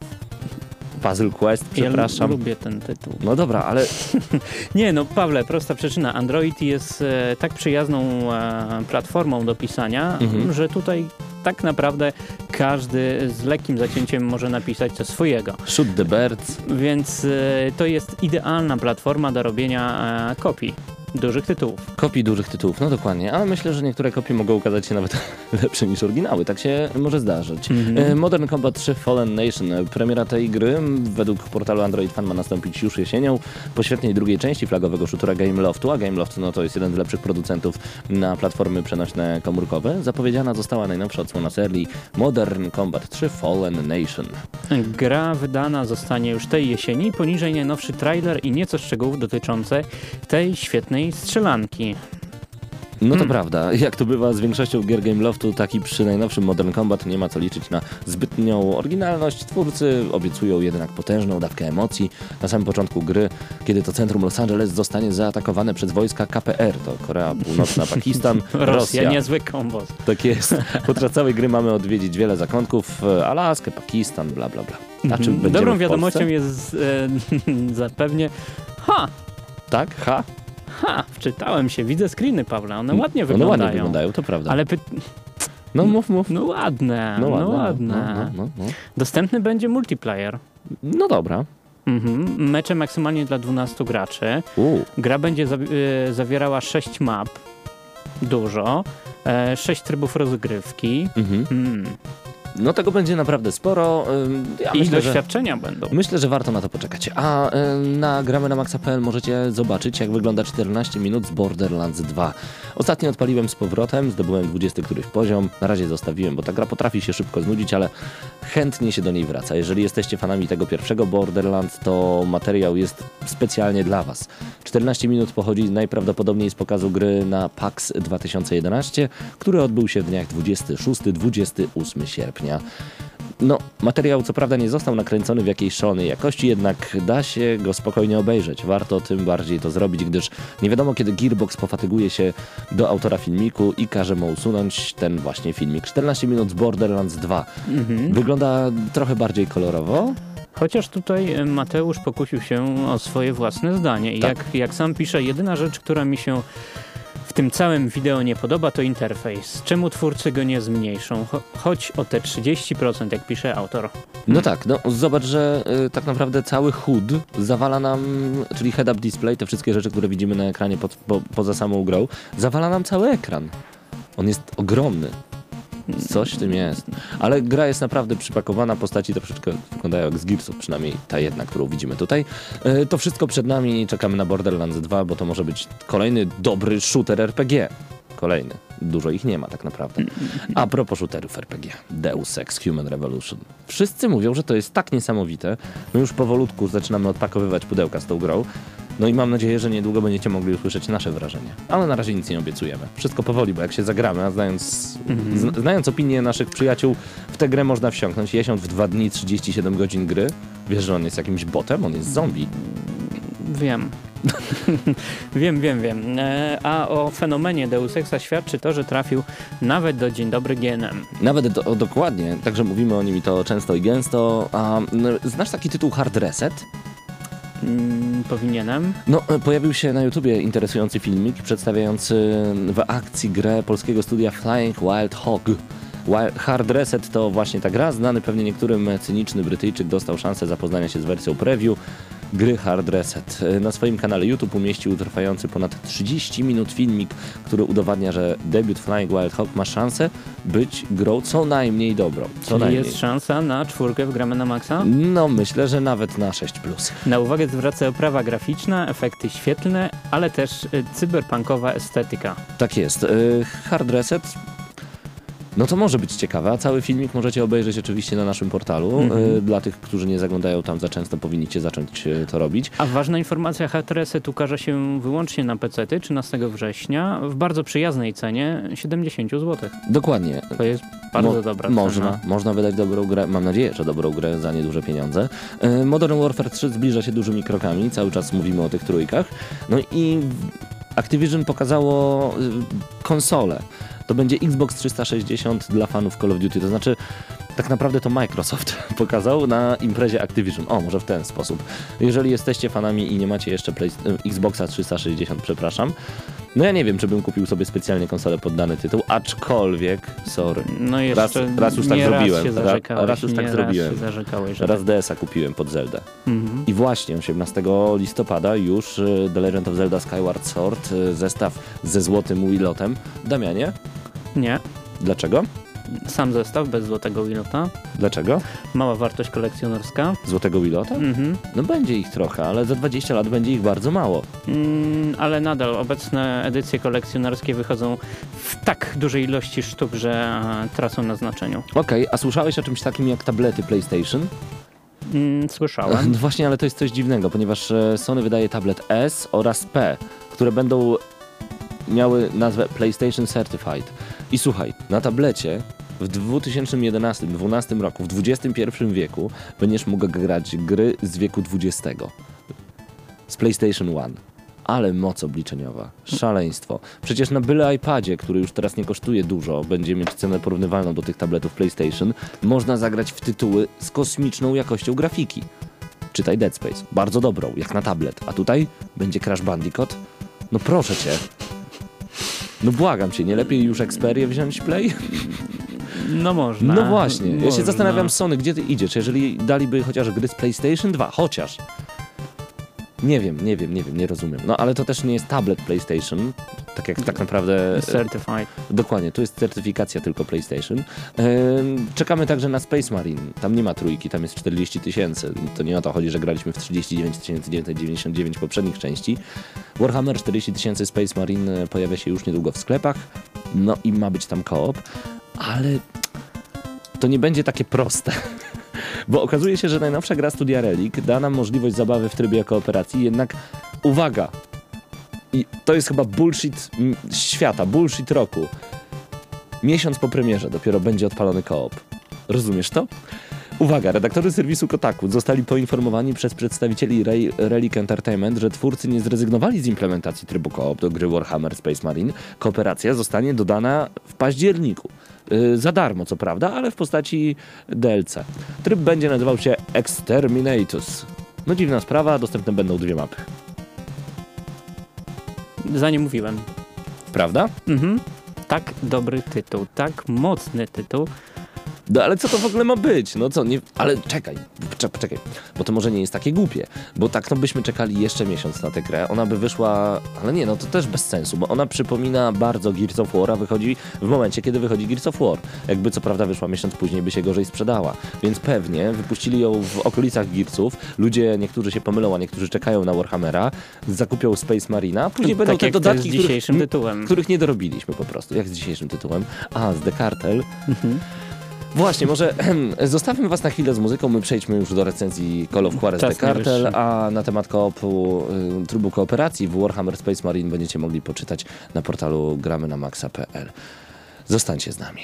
Puzzle Quest, Ja przepraszam. lubię ten tytuł. No dobra, ale Nie, no Pawle, prosta przyczyna. Android jest e, tak przyjazną e, platformą do pisania, Mhm. że tutaj tak naprawdę każdy z lekkim zacięciem może napisać coś swojego. Shoot the Birds. Więc e, to jest idealna platforma do robienia e, kopii dużych tytułów. Kopii dużych tytułów, no dokładnie, ale myślę, że niektóre kopie mogą okazać się nawet lepsze niż oryginały, tak się może zdarzyć. Mhm. E, Modern Combat 3 Fallen Nation, premiera tej gry według portalu Android Fan ma nastąpić już jesienią, po świetnej drugiej części flagowego shootera Gameloftu, a Gameloft no, to jest jeden z lepszych producentów na platformy przenośne komórkowe. Zapowiedziana została najnowsza odsłona serii Modern Combat 3 Fallen Nation. Gra wydana zostanie już tej jesieni, poniżej najnowszy trailer i nieco szczegółów dotyczące tej świetnej strzelanki. No to Hmm. prawda. Jak to bywa z większością gier Gameloftu, tak i przy najnowszym Modern Combat nie ma co liczyć na zbytnią oryginalność. Twórcy obiecują jednak potężną dawkę emocji. Na samym początku gry, kiedy to centrum Los Angeles zostanie zaatakowane przez wojska KPR, to Korea Północna, Pakistan, Rosja, Rosja. niezły kombos. Tak jest. Podczas całej gry mamy odwiedzić wiele zakątków, e, Alaskę, Pakistan, bla bla bla. A czy będziemy Dobrą wiadomością jest e, zapewnie... Ha! Tak? Ha? Ha! Wczytałem się, widzę screeny, Pawle, one ładnie One wyglądają. ładnie wyglądają, to prawda. Ale py... No mów, mów. no ładne, No no ładne. ładne. No, no, no, no. Dostępny będzie multiplayer. no dobra. Mhm. Mecze maksymalnie dla 12 graczy. U. Gra będzie za, e, zawierała 6 map. Dużo. E, 6 trybów rozgrywki. Mhm. Mm. No tego będzie naprawdę sporo. Ja I myślę, że, doświadczenia będą. myślę, że warto na to poczekać. A na gramy na maxa.pl możecie zobaczyć, jak wygląda 14 minut z Borderlands 2. Ostatnio odpaliłem z powrotem, zdobyłem 20 któryś poziom. Na razie zostawiłem, bo ta gra potrafi się szybko znudzić, ale chętnie się do niej wraca. Jeżeli jesteście fanami tego pierwszego Borderlands, to materiał jest specjalnie dla Was. 14 minut pochodzi najprawdopodobniej z pokazu gry na PAX 2011, który odbył się w dniach 26-28 sierpnia. No, materiał co prawda nie został nakręcony w jakiejś szalonej jakości, jednak da się go spokojnie obejrzeć. Warto tym bardziej to zrobić, gdyż nie wiadomo kiedy Gearbox pofatyguje się do autora filmiku i każe mu usunąć ten właśnie filmik. 14 minut z Borderlands 2. Mhm. Wygląda trochę bardziej kolorowo. Chociaż tutaj e, Mateusz pokusił się o swoje własne zdanie. I Tak. jak, jak sam pisze, jedyna rzecz, która mi się w tym całym wideo nie podoba, to interfejs. Czemu twórcy go nie zmniejszą? Cho choć o te 30%, jak pisze autor. No tak, no zobacz, że y, tak naprawdę cały HUD zawala nam, czyli head-up display, te wszystkie rzeczy, które widzimy na ekranie pod, po, poza samą grą, zawala nam cały ekran. On jest ogromny. Coś w tym jest. Ale gra jest naprawdę przypakowana, postaci troszeczkę wyglądają jak z Gearsów, przynajmniej ta jedna, którą widzimy tutaj. Y, to wszystko przed nami, czekamy na Borderlands 2, bo to może być kolejny dobry shooter RPG. Kolejny. Dużo ich nie ma tak naprawdę. A propos shooterów RPG. Deus Ex Human Revolution. Wszyscy mówią, że to jest tak niesamowite. My już powolutku zaczynamy odpakowywać pudełka z tą grą. No i mam nadzieję, że niedługo będziecie mogli usłyszeć nasze wrażenia. Ale na razie nic nie obiecujemy. Wszystko powoli, bo jak się zagramy, a znając, zna- znając opinię naszych przyjaciół, w tę grę można wsiąknąć. Jesiąc w dwa dni, 37 godzin gry. Wiesz, że on jest jakimś botem? On jest zombie. Wiem. wiem, wiem, wiem. E, a o fenomenie Deus Exa świadczy to, że trafił nawet do Dzień Dobry GNM. Nawet do, o, dokładnie, także mówimy o nim i to często i gęsto. A znasz taki tytuł Hard Reset? Mm, powinienem. No, e, pojawił się na YouTubie interesujący filmik przedstawiający w akcji grę polskiego studia Flying Wild Hog. Hard Reset to właśnie ta gra. Znany pewnie niektórym cyniczny Brytyjczyk dostał szansę zapoznania się z wersją preview. gry Hard Reset. Na swoim kanale YouTube umieścił trwający ponad 30 minut filmik, który udowadnia, że debiut Flying Wild Hog ma szansę być grą co najmniej dobrą. Co Czyli najmniej. jest szansa na czwórkę w gramy na maksa? No myślę, że nawet na 6+. Na uwagę zwraca oprawa graficzna, efekty świetlne, ale też y, cyberpunkowa estetyka. Tak jest. E, Hard Reset. No to może być ciekawe, a cały filmik możecie obejrzeć oczywiście na naszym portalu. Mhm. E, Dla tych, którzy nie zaglądają tam za często, powinniście zacząć e, to robić. A ważna informacja, Hard Reset ukaże się wyłącznie na PC 13 września w bardzo przyjaznej cenie 70 zł. Dokładnie. To jest bardzo Mo- dobra Można, cena. można wydać dobrą grę, mam nadzieję, że dobrą grę za nieduże pieniądze. E, Modern Warfare 3 zbliża się dużymi krokami, cały czas mówimy o tych trójkach. No i Activision pokazało y, konsolę. To będzie Xbox 360 dla fanów Call of Duty, to znaczy tak naprawdę to Microsoft pokazał na imprezie Activision. O, może w ten sposób. Jeżeli jesteście fanami i nie macie jeszcze Play... y, Xboxa 360, przepraszam, no ja nie wiem, czy bym kupił sobie specjalnie konsolę pod dany tytuł, aczkolwiek, sorry, No jeszcze Raz- raz już tak zrobiłem. Raz, się Ra- raz już tak zrobiłem. Że Raz DS-a kupiłem pod Zelda. Mhm. I właśnie 18 listopada już y, The Legend of Zelda Skyward Sword, y, zestaw ze złotym Wilotem. Damianie, Nie. dlaczego? Sam zestaw bez złotego Wilota. Dlaczego? Mała wartość kolekcjonerska. Złotego Wilota? Mhm. No będzie ich trochę, ale za 20 lat będzie ich bardzo mało. Mm, ale nadal obecne edycje kolekcjonerskie wychodzą w tak dużej ilości sztuk, że e, tracą na znaczeniu. Okej, a słyszałeś o czymś takim jak tablety PlayStation? Mm, słyszałem. No właśnie, ale to jest coś dziwnego, ponieważ e, Sony wydaje tablet S oraz P, które będą miały nazwę PlayStation Certified. I słuchaj, na tablecie w 2011-2012 roku, w XXI wieku, będziesz mógł grać gry z wieku XX. Z PlayStation One. Ale moc obliczeniowa. Szaleństwo. Przecież na byle iPadzie, który już teraz nie kosztuje dużo, będzie mieć cenę porównywalną do tych tabletów PlayStation, można zagrać w tytuły z kosmiczną jakością grafiki. Czytaj Dead Space. Bardzo dobrą, jak na tablet. A tutaj będzie Crash Bandicoot? No proszę cię. No błagam cię, nie lepiej już Xperię wziąć Play? No można. No właśnie, ja się Można. zastanawiam Sony, gdzie ty idziesz, jeżeli daliby chociaż gry z PlayStation 2, chociaż. Nie wiem, nie wiem, nie wiem, nie rozumiem. No ale to też nie jest tablet PlayStation, tak jak tak naprawdę... Certified. Dokładnie, tu jest certyfikacja tylko PlayStation. Ehm, czekamy także na Space Marine. Tam nie ma trójki, tam jest 40 tysięcy. To nie o to chodzi, że graliśmy w 39 999 poprzednich części. Warhammer 40 tysięcy Space Marine pojawia się już niedługo w sklepach. No i ma być tam koop, ale to nie będzie takie proste. Bo okazuje się, że najnowsza gra Studia Relic da nam możliwość zabawy w trybie kooperacji, jednak uwaga, i to jest chyba bullshit świata, bullshit roku. Miesiąc po premierze dopiero będzie odpalony koop. Rozumiesz to? Uwaga, redaktorzy serwisu Kotaku zostali poinformowani przez przedstawicieli Ray, Relic Entertainment, że twórcy nie zrezygnowali z implementacji trybu koop do gry Warhammer Space Marine. Kooperacja zostanie dodana w październiku. Yy, za darmo, co prawda, ale w postaci DLC. Tryb będzie nazywał się Exterminatus. No dziwna sprawa, dostępne będą dwie mapy. Za nie mówiłem. Prawda? Mhm. Tak dobry tytuł, tak mocny tytuł. No ale co to w ogóle ma być? No co, nie... Ale czekaj, cze- czekaj, bo to może nie jest takie głupie, bo tak to byśmy czekali jeszcze miesiąc na tę grę, ona by wyszła, ale nie, no to też bez sensu, bo ona przypomina bardzo Gears of War, a wychodzi w momencie, kiedy wychodzi Gears of War. Jakby co prawda wyszła miesiąc później, by się gorzej sprzedała, więc pewnie wypuścili ją w okolicach Gearsów, ludzie, niektórzy się pomylą, a niektórzy czekają na Warhammera, zakupią Space Marina, a później będą tak te jak to dodatki, z dzisiejszym których, tytułem. których nie dorobiliśmy po prostu, jak z dzisiejszym tytułem, a z The Cartel, Mhm. Właśnie, może zostawmy was na chwilę z muzyką, my przejdźmy już do recenzji Call of Juarez Czas The Cartel, a na temat koopu, y, trybu kooperacji w Warhammer Space Marine będziecie mogli poczytać na portalu gramy na maxa.pl. Zostańcie z nami.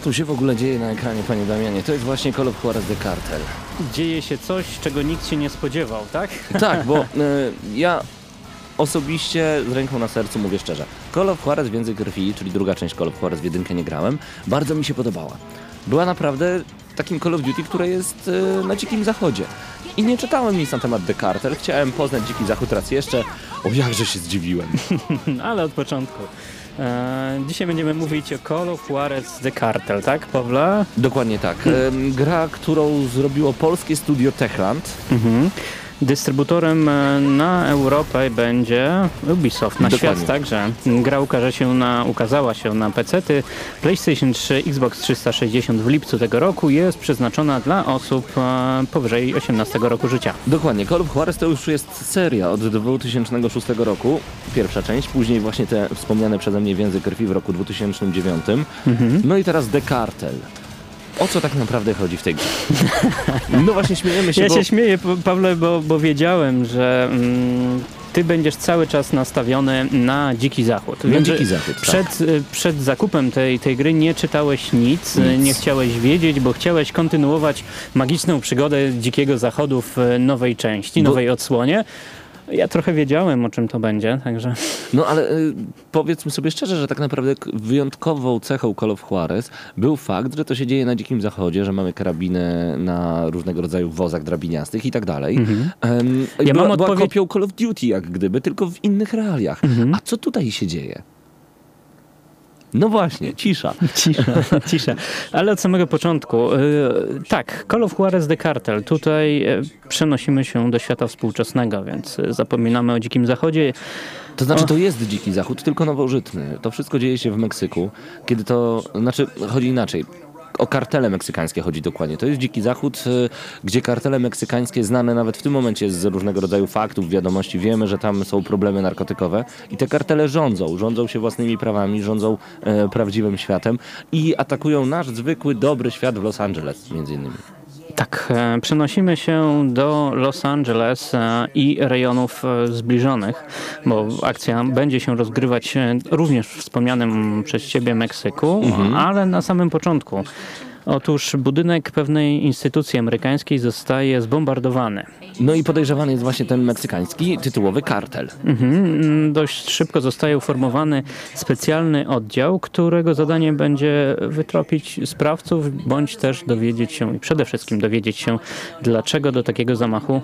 Co tu się w ogóle dzieje na ekranie, panie Damianie? To jest właśnie Call of Juarez The Cartel. Dzieje się coś, czego nikt się nie spodziewał, tak? Tak, bo e, ja osobiście z ręką na sercu mówię szczerze. Call of Juarez Więcej Krwi, czyli druga część Call of Juarez w jedynkę nie grałem, bardzo mi się podobała. Była naprawdę takim Call of Duty, które jest e, na dzikim zachodzie. I nie czytałem nic na temat The Cartel, chciałem poznać dziki zachód raz jeszcze. O jakże się zdziwiłem. Ale od początku. E, dzisiaj będziemy mówić o Call of Juarez The Cartel, tak, Pawle? Dokładnie tak. Gra, którą zrobiło polskie studio Techland. Mhm. Dystrybutorem e, na Europę będzie Ubisoft, na Dokładnie. świat także. Gra ukaże się na, ukazała się na PC, PlayStation 3, Xbox 360 w lipcu tego roku. Jest przeznaczona dla osób e, powyżej 18 roku życia. Dokładnie, Call of Juarez to już jest seria od 2006 roku, pierwsza część, później właśnie te wspomniane przeze mnie Więzy Krwi w roku 2009, no i teraz The Cartel. O co tak naprawdę chodzi w tej grze? No właśnie śmiejemy się, Ja bo... się śmieję, Pa- Pawle, bo, bo wiedziałem, że mm, ty będziesz cały czas nastawiony na dziki zachód. Na Wiem, dziki zachód, tak. Przed, y, przed zakupem tej, tej gry nie czytałeś nic, y, Nic. nie chciałeś wiedzieć, bo chciałeś kontynuować magiczną przygodę dzikiego zachodu w y, nowej części, Bo- nowej odsłonie. Ja trochę wiedziałem, o czym to będzie, także... No ale y, powiedzmy sobie szczerze, że tak naprawdę wyjątkową cechą Call of Juarez był fakt, że to się dzieje na dzikim zachodzie, że mamy karabiny na różnego rodzaju wozach drabiniastych i tak dalej. Mhm. Ja była, mam była odpowiedź- kopią Call of Duty jak gdyby, tylko w innych realiach. Mhm. A co tutaj się dzieje? No właśnie, cisza. Cisza, cisza. Ale od samego początku. y, tak, Call of Juarez The Cartel. Tutaj y, przenosimy się do świata współczesnego, więc y, zapominamy o Dzikim Zachodzie. To znaczy, to jest dziki zachód, tylko nowożytny. To wszystko dzieje się w Meksyku, kiedy to, znaczy, chodzi inaczej. O kartele meksykańskie chodzi dokładnie. To jest dziki zachód, y, gdzie kartele meksykańskie znane nawet w tym momencie z różnego rodzaju faktów, wiadomości. Wiemy, że tam są problemy narkotykowe i te kartele rządzą. Rządzą się własnymi prawami, rządzą e, prawdziwym światem i atakują nasz zwykły, dobry świat w Los Angeles między innymi. Tak, e, przenosimy się do Los Angeles e, i rejonów e, zbliżonych, bo akcja będzie się rozgrywać również w wspomnianym przez Ciebie Meksyku, ale na samym początku. Otóż budynek pewnej instytucji amerykańskiej zostaje zbombardowany. No i podejrzewany jest właśnie ten meksykański tytułowy kartel. Mhm. Dość szybko zostaje uformowany specjalny oddział, którego zadaniem będzie wytropić sprawców, bądź też dowiedzieć się i przede wszystkim dowiedzieć się, dlaczego do takiego zamachu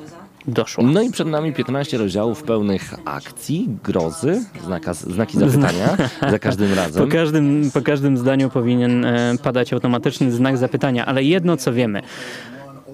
No i przed nami 15 rozdziałów pełnych akcji, grozy, znaka, znaki zapytania za każdym Po razem. każdym, po każdym zdaniu powinien e, padać automatyczny znak zapytania, ale jedno co wiemy.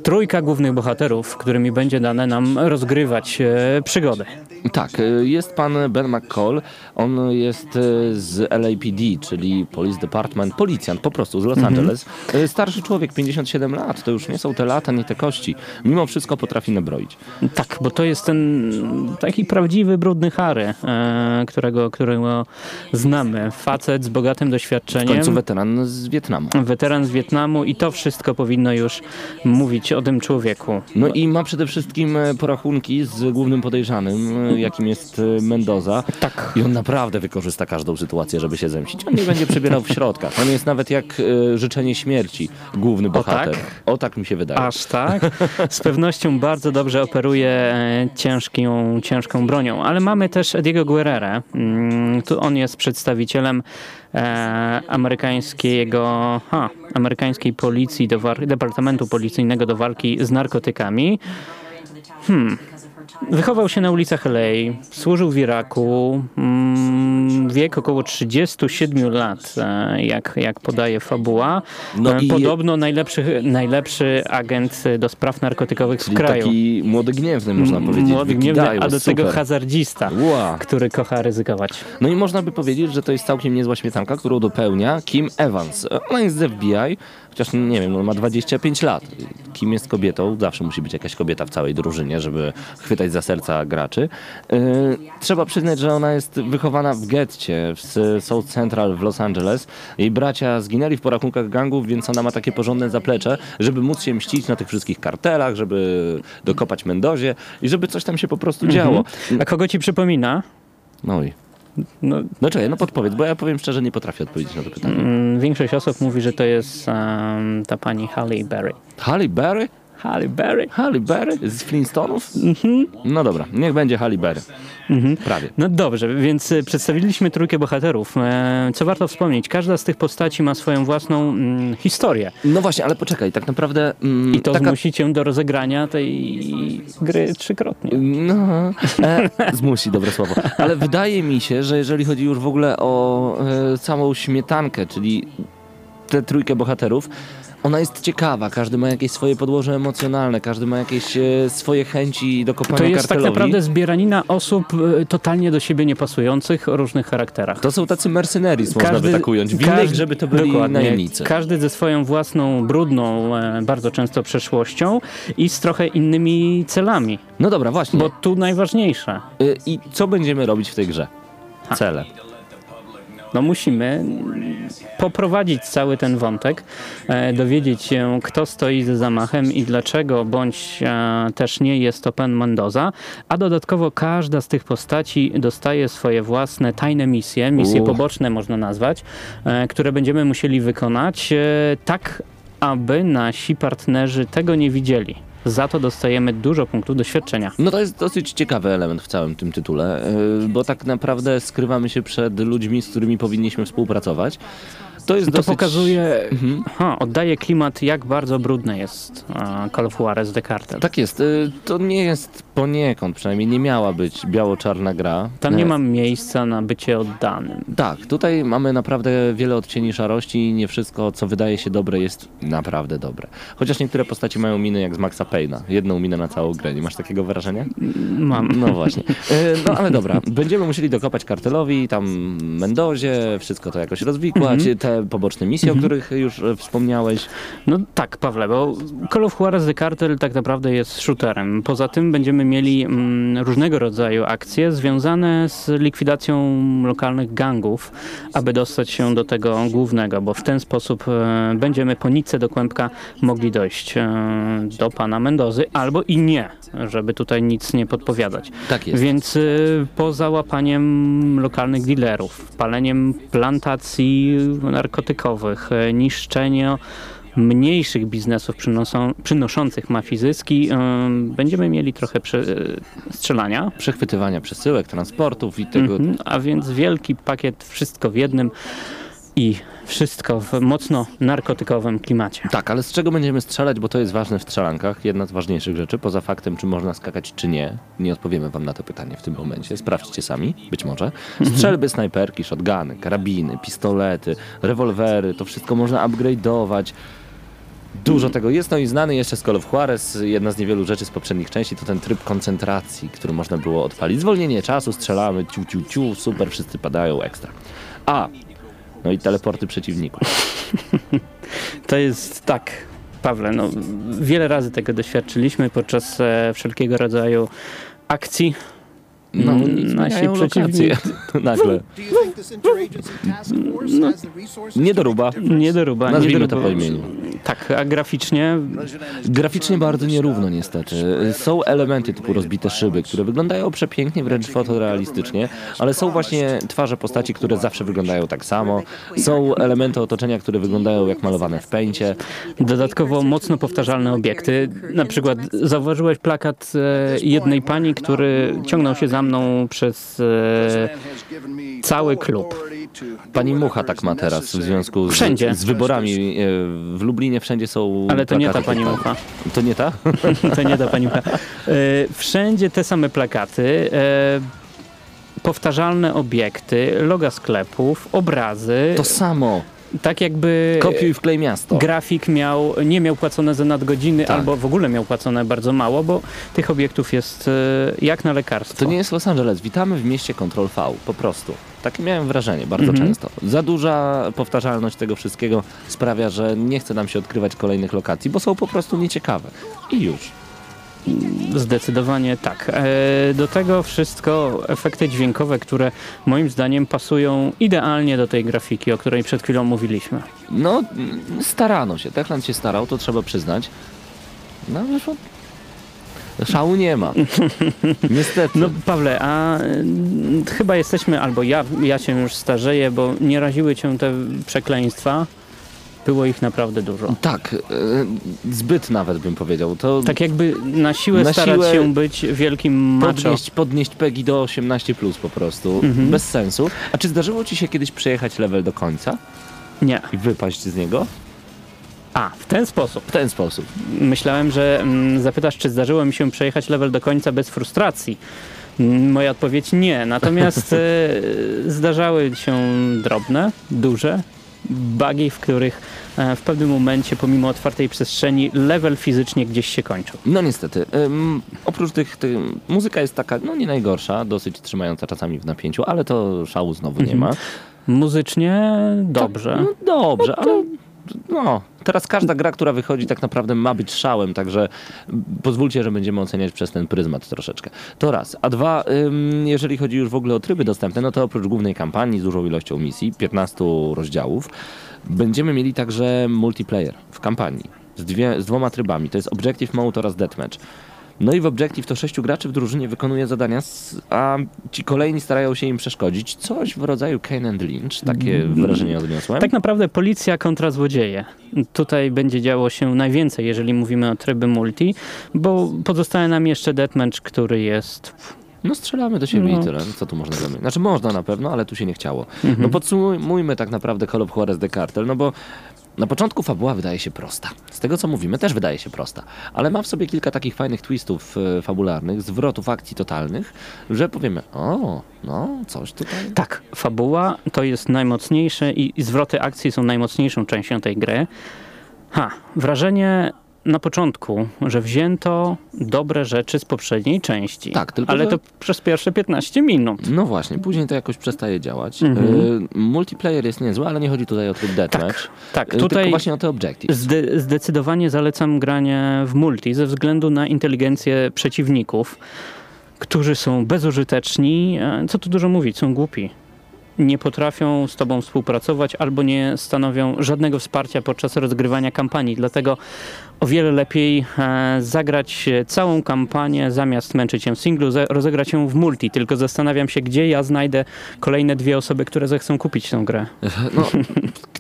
Trójka głównych bohaterów, którymi będzie dane nam rozgrywać e, przygodę. Tak, y, jest pan Ben McCall, on jest y, z LAPD, czyli Police Department, policjant po prostu z Los Angeles. Y, Starszy człowiek, 57 lat, to już nie są te lata, nie te kości. Mimo wszystko potrafi nabroić. Tak, bo to jest ten taki prawdziwy brudny Harry, e, którego, którego znamy. Facet z bogatym W doświadczeniem. końcu weteran z Wietnamu. Weteran z Wietnamu i to wszystko powinno już mówić o tym człowieku. No i ma przede wszystkim e, porachunki z głównym podejrzanym, e, jakim jest e, Mendoza. Tak. I on naprawdę wykorzysta każdą sytuację, żeby się zemścić. On nie będzie przebierał w środkach. On jest nawet jak życzenie śmierci, główny bohater. tak? O tak mi się wydaje. Aż tak? Z pewnością bardzo dobrze operuje ciężką, ciężką bronią, ale mamy też Ediego Guerrera. Mm, Tu on jest przedstawicielem e, amerykańskiego, ha, amerykańskiej policji, do war- Departamentu Policyjnego do walki z narkotykami. Hmm. Wychował się na ulicach LA, służył w Iraku, mm, wiek około 37 lat, e, jak, jak podaje fabuła. No E, i- Podobno najlepszy, najlepszy agent do spraw narkotykowych w Czyli kraju. taki młody gniewny, można powiedzieć. Młody, gniewny, a do tego super. hazardzista, Ła. który kocha ryzykować. No i można by powiedzieć, że to jest całkiem niezła śmietanka, którą dopełnia Kim Evans. Ona jest z FBI, chociaż nie wiem, no ma 25 lat. Kim jest kobietą? Zawsze musi być jakaś kobieta w całej drużynie, żeby chwytać za serca graczy. Yy, trzeba przyznać, że ona jest wychowana w getcie w South Central w Los Angeles. Jej bracia zginęli w porachunkach gangów, więc ona ma takie porządne zaplecze, żeby móc się mścić na tych wszystkich kartelach, żeby dokopać Mendozie i żeby coś tam się po prostu działo. A kogo ci przypomina? No i. No, No czekaj, no podpowiedz, bo ja powiem szczerze, nie potrafię odpowiedzieć na to pytanie. mm, większość osób mówi, że to jest em, ta pani Halle Berry. Halle Berry? Halle Berry? Halle Berry? Z Flintstonów? No dobra, niech będzie Halle Berry. Prawie. No dobrze, więc y, przedstawiliśmy trójkę bohaterów. E, co warto wspomnieć, każda z tych postaci ma swoją własną mm, historię No właśnie, ale poczekaj, tak naprawdę... Mm, i to taka... zmusi cię do rozegrania tej gry trzykrotnie. No, e, zmusi, dobre słowo. Ale wydaje mi się, że jeżeli chodzi już w ogóle o e, całą śmietankę, czyli tę trójkę bohaterów, ona jest ciekawa, każdy ma jakieś swoje podłoże emocjonalne, każdy ma jakieś e, swoje chęci do kopania To jest tak kartelowi. naprawdę zbieranina osób y, totalnie do siebie niepasujących o różnych charakterach. To są tacy mercenaries, można by tak ująć. Każdy- żeby to byli najemnicy. Każdy ze swoją własną, brudną, e, bardzo często przeszłością i z trochę innymi celami. No dobra, właśnie. Bo tu najważniejsze. I co będziemy robić w tej grze? Cele. No musimy poprowadzić cały ten wątek, e, dowiedzieć się, kto stoi za zamachem i dlaczego, bądź e, też nie jest to pan Mendoza, a dodatkowo każda z tych postaci dostaje swoje własne tajne misje, misje poboczne można nazwać, e, które będziemy musieli wykonać tak, aby nasi partnerzy tego nie widzieli. Za to dostajemy dużo punktów doświadczenia. No to jest dosyć ciekawy element w całym tym tytule, y, bo tak naprawdę skrywamy się przed ludźmi, z którymi powinniśmy współpracować. To jest To dosyć... pokazuje, Mhm. ha, oddaje klimat, jak bardzo brudne jest e, Call of Juarez The Cartel. Tak jest. y, To nie jest poniekąd, przynajmniej nie miała być biało-czarna gra. Tam nie E, ma miejsca na bycie oddanym. Tak, tutaj mamy naprawdę wiele odcieni szarości i nie wszystko, co wydaje się dobre, jest naprawdę dobre. Chociaż niektóre postaci mają miny jak z Maxa Payne'a. Jedną minę na całą grę. Nie masz takiego wrażenia? Mam. No właśnie. E, No ale dobra, będziemy musieli dokopać kartelowi, tam Mendozie, wszystko to jakoś rozwikłać, te poboczne misje, o których już e, wspomniałeś. No tak, Pawle, bo Call of Juarez The Cartel tak naprawdę jest shooterem. Poza tym będziemy mieli mm, różnego rodzaju akcje związane z likwidacją lokalnych gangów, aby dostać się do tego głównego, bo w ten sposób e, będziemy po nitce do kłębka mogli dojść e, do pana Mendozy, albo i nie, żeby tutaj nic nie podpowiadać. Tak jest. Więc y, poza łapaniem lokalnych dealerów, paleniem plantacji narkotykowych, y, niszczenie mniejszych biznesów przynoszą, przynoszących mafii zyski, będziemy mieli trochę prze, strzelania. Przechwytywania przesyłek, transportów i tego. Mhm, a więc wielki pakiet, wszystko w jednym i wszystko w mocno narkotykowym klimacie. Tak, ale z czego będziemy strzelać, bo to jest ważne w strzelankach. Jedna z ważniejszych rzeczy, poza faktem, czy można skakać, czy nie. Nie odpowiemy wam na to pytanie w tym momencie. Sprawdźcie sami, być może. Strzelby, snajperki, shotguny, karabiny, pistolety, rewolwery, to wszystko można upgrade'ować. Dużo tego jest, no i znany jeszcze z Call of Juarez, jedna z niewielu rzeczy z poprzednich części, to ten tryb koncentracji, który można było odpalić. Zwolnienie czasu, strzelamy, ciu, ciu, ciu, super, wszyscy padają, ekstra. A, no i teleporty przeciwników. To jest tak, Pawle, no, wiele razy tego doświadczyliśmy podczas e, wszelkiego rodzaju akcji. No, nasi lokacje. Nagle. The resources Nie to doruba. Nie doruba, nie Nazwijmy to doruba. po imieniu. Tak, a graficznie Graficznie bardzo nierówno niestety. Są elementy typu rozbite szyby, które wyglądają przepięknie, wręcz fotorealistycznie, ale są właśnie twarze postaci, które zawsze wyglądają tak samo. Są elementy otoczenia, które wyglądają jak malowane w pęcie. dodatkowo mocno powtarzalne obiekty. Na przykład zauważyłeś plakat e, jednej pani, który ciągnął się za mną przez e, cały klub. Pani Mucha tak ma teraz w związku z, Wszędzie. z wyborami. e, W Lublinie wszędzie są Ale to nie ta plakaty pani Mucha. To nie ta? To nie ta pani Mucha. E, Wszędzie te same plakaty. e, Powtarzalne obiekty, loga sklepów, obrazy. To samo. Tak jakby Kopiuj wklej miasto. grafik miał, nie miał płacone za nadgodziny, Tak. albo w ogóle miał płacone bardzo mało, bo tych obiektów jest e, jak na lekarstwo. To nie jest Los Angeles. Witamy w mieście Control V. Po prostu. Takie miałem wrażenie bardzo Mhm. często. Za duża powtarzalność tego wszystkiego sprawia, że nie chce nam się odkrywać kolejnych lokacji, bo są po prostu nieciekawe. I już. Zdecydowanie tak. E, Do tego wszystko efekty dźwiękowe, które moim zdaniem pasują idealnie do tej grafiki, o której przed chwilą mówiliśmy. No, starano się. Techland się starał, to trzeba przyznać. No, wyszło... Szału nie ma. Niestety. No Pawle, a mm, chyba jesteśmy, albo ja, ja się już starzeję, bo nie raziły cię te przekleństwa. Było ich naprawdę dużo. Tak, e, zbyt nawet bym powiedział. To Tak jakby na siłę Na starać siłę się być wielkim macho. podnieść, podnieść PEGI do 18 plus po prostu. Mhm. Bez sensu. A czy zdarzyło ci się kiedyś przejechać level do końca Nie. i wypaść z niego? A, w ten sposób. W ten sposób. Myślałem, że mm, zapytasz, czy zdarzyło mi się przejechać level do końca bez frustracji. Mm, Moja odpowiedź nie. Natomiast e, zdarzały się drobne, duże bugi, w których e, w pewnym momencie, pomimo otwartej przestrzeni, level fizycznie gdzieś się kończył. No niestety. Ym, oprócz tych, tych, muzyka jest taka, no nie najgorsza, dosyć trzymająca czasami w napięciu, ale to szału znowu nie ma. Muzycznie dobrze. No dobrze, ale no, teraz każda gra, która wychodzi tak naprawdę ma być szałem, także pozwólcie, że będziemy oceniać przez ten pryzmat troszeczkę. To raz. A dwa, jeżeli chodzi już w ogóle o tryby dostępne, no to oprócz głównej kampanii z dużą ilością misji, 15 rozdziałów, będziemy mieli także multiplayer w kampanii z, dwie, z dwoma trybami. To jest Objective Mode oraz Deathmatch. No i w Objective to sześciu graczy w drużynie wykonuje zadania, a ci kolejni starają się im przeszkodzić. Coś w rodzaju Kane and Lynch, takie wrażenie odniosłem. Tak naprawdę policja kontra złodzieje. Tutaj będzie działo się najwięcej, jeżeli mówimy o tryby multi, bo pozostaje nam jeszcze Deathmatch, który jest... No strzelamy do siebie No. i tyle. Co tu można zrobić? Znaczy można na pewno, ale tu się nie chciało. Mhm. No podsumujmy tak naprawdę Call of Juarez The Cartel, no bo na początku fabuła wydaje się prosta. Z tego co mówimy też wydaje się prosta, ale ma w sobie kilka takich fajnych twistów e, fabularnych, zwrotów akcji totalnych, że powiemy, o, no coś tutaj. Tak, fabuła to jest najmocniejsze i i zwroty akcji są najmocniejszą częścią tej gry. Ha, wrażenie na początku, że wzięto dobre rzeczy z poprzedniej części. Tak, tylko Ale że- to przez pierwsze 15 minut. No właśnie, później to jakoś przestaje działać. Mhm. E, multiplayer jest niezły, ale nie chodzi tutaj o tryb deathmatch, Tak, e, tylko tutaj właśnie o te objectives. zde- zdecydowanie zalecam granie w multi ze względu na inteligencję przeciwników, którzy są bezużyteczni. e, Co tu dużo mówić, są głupi. Nie potrafią z tobą współpracować albo nie stanowią żadnego wsparcia podczas rozgrywania kampanii. Dlatego o wiele lepiej e, zagrać całą kampanię zamiast męczyć się w singlu, rozegrać ją w multi. Tylko zastanawiam się, gdzie ja znajdę kolejne dwie osoby, które zechcą kupić tę grę. No,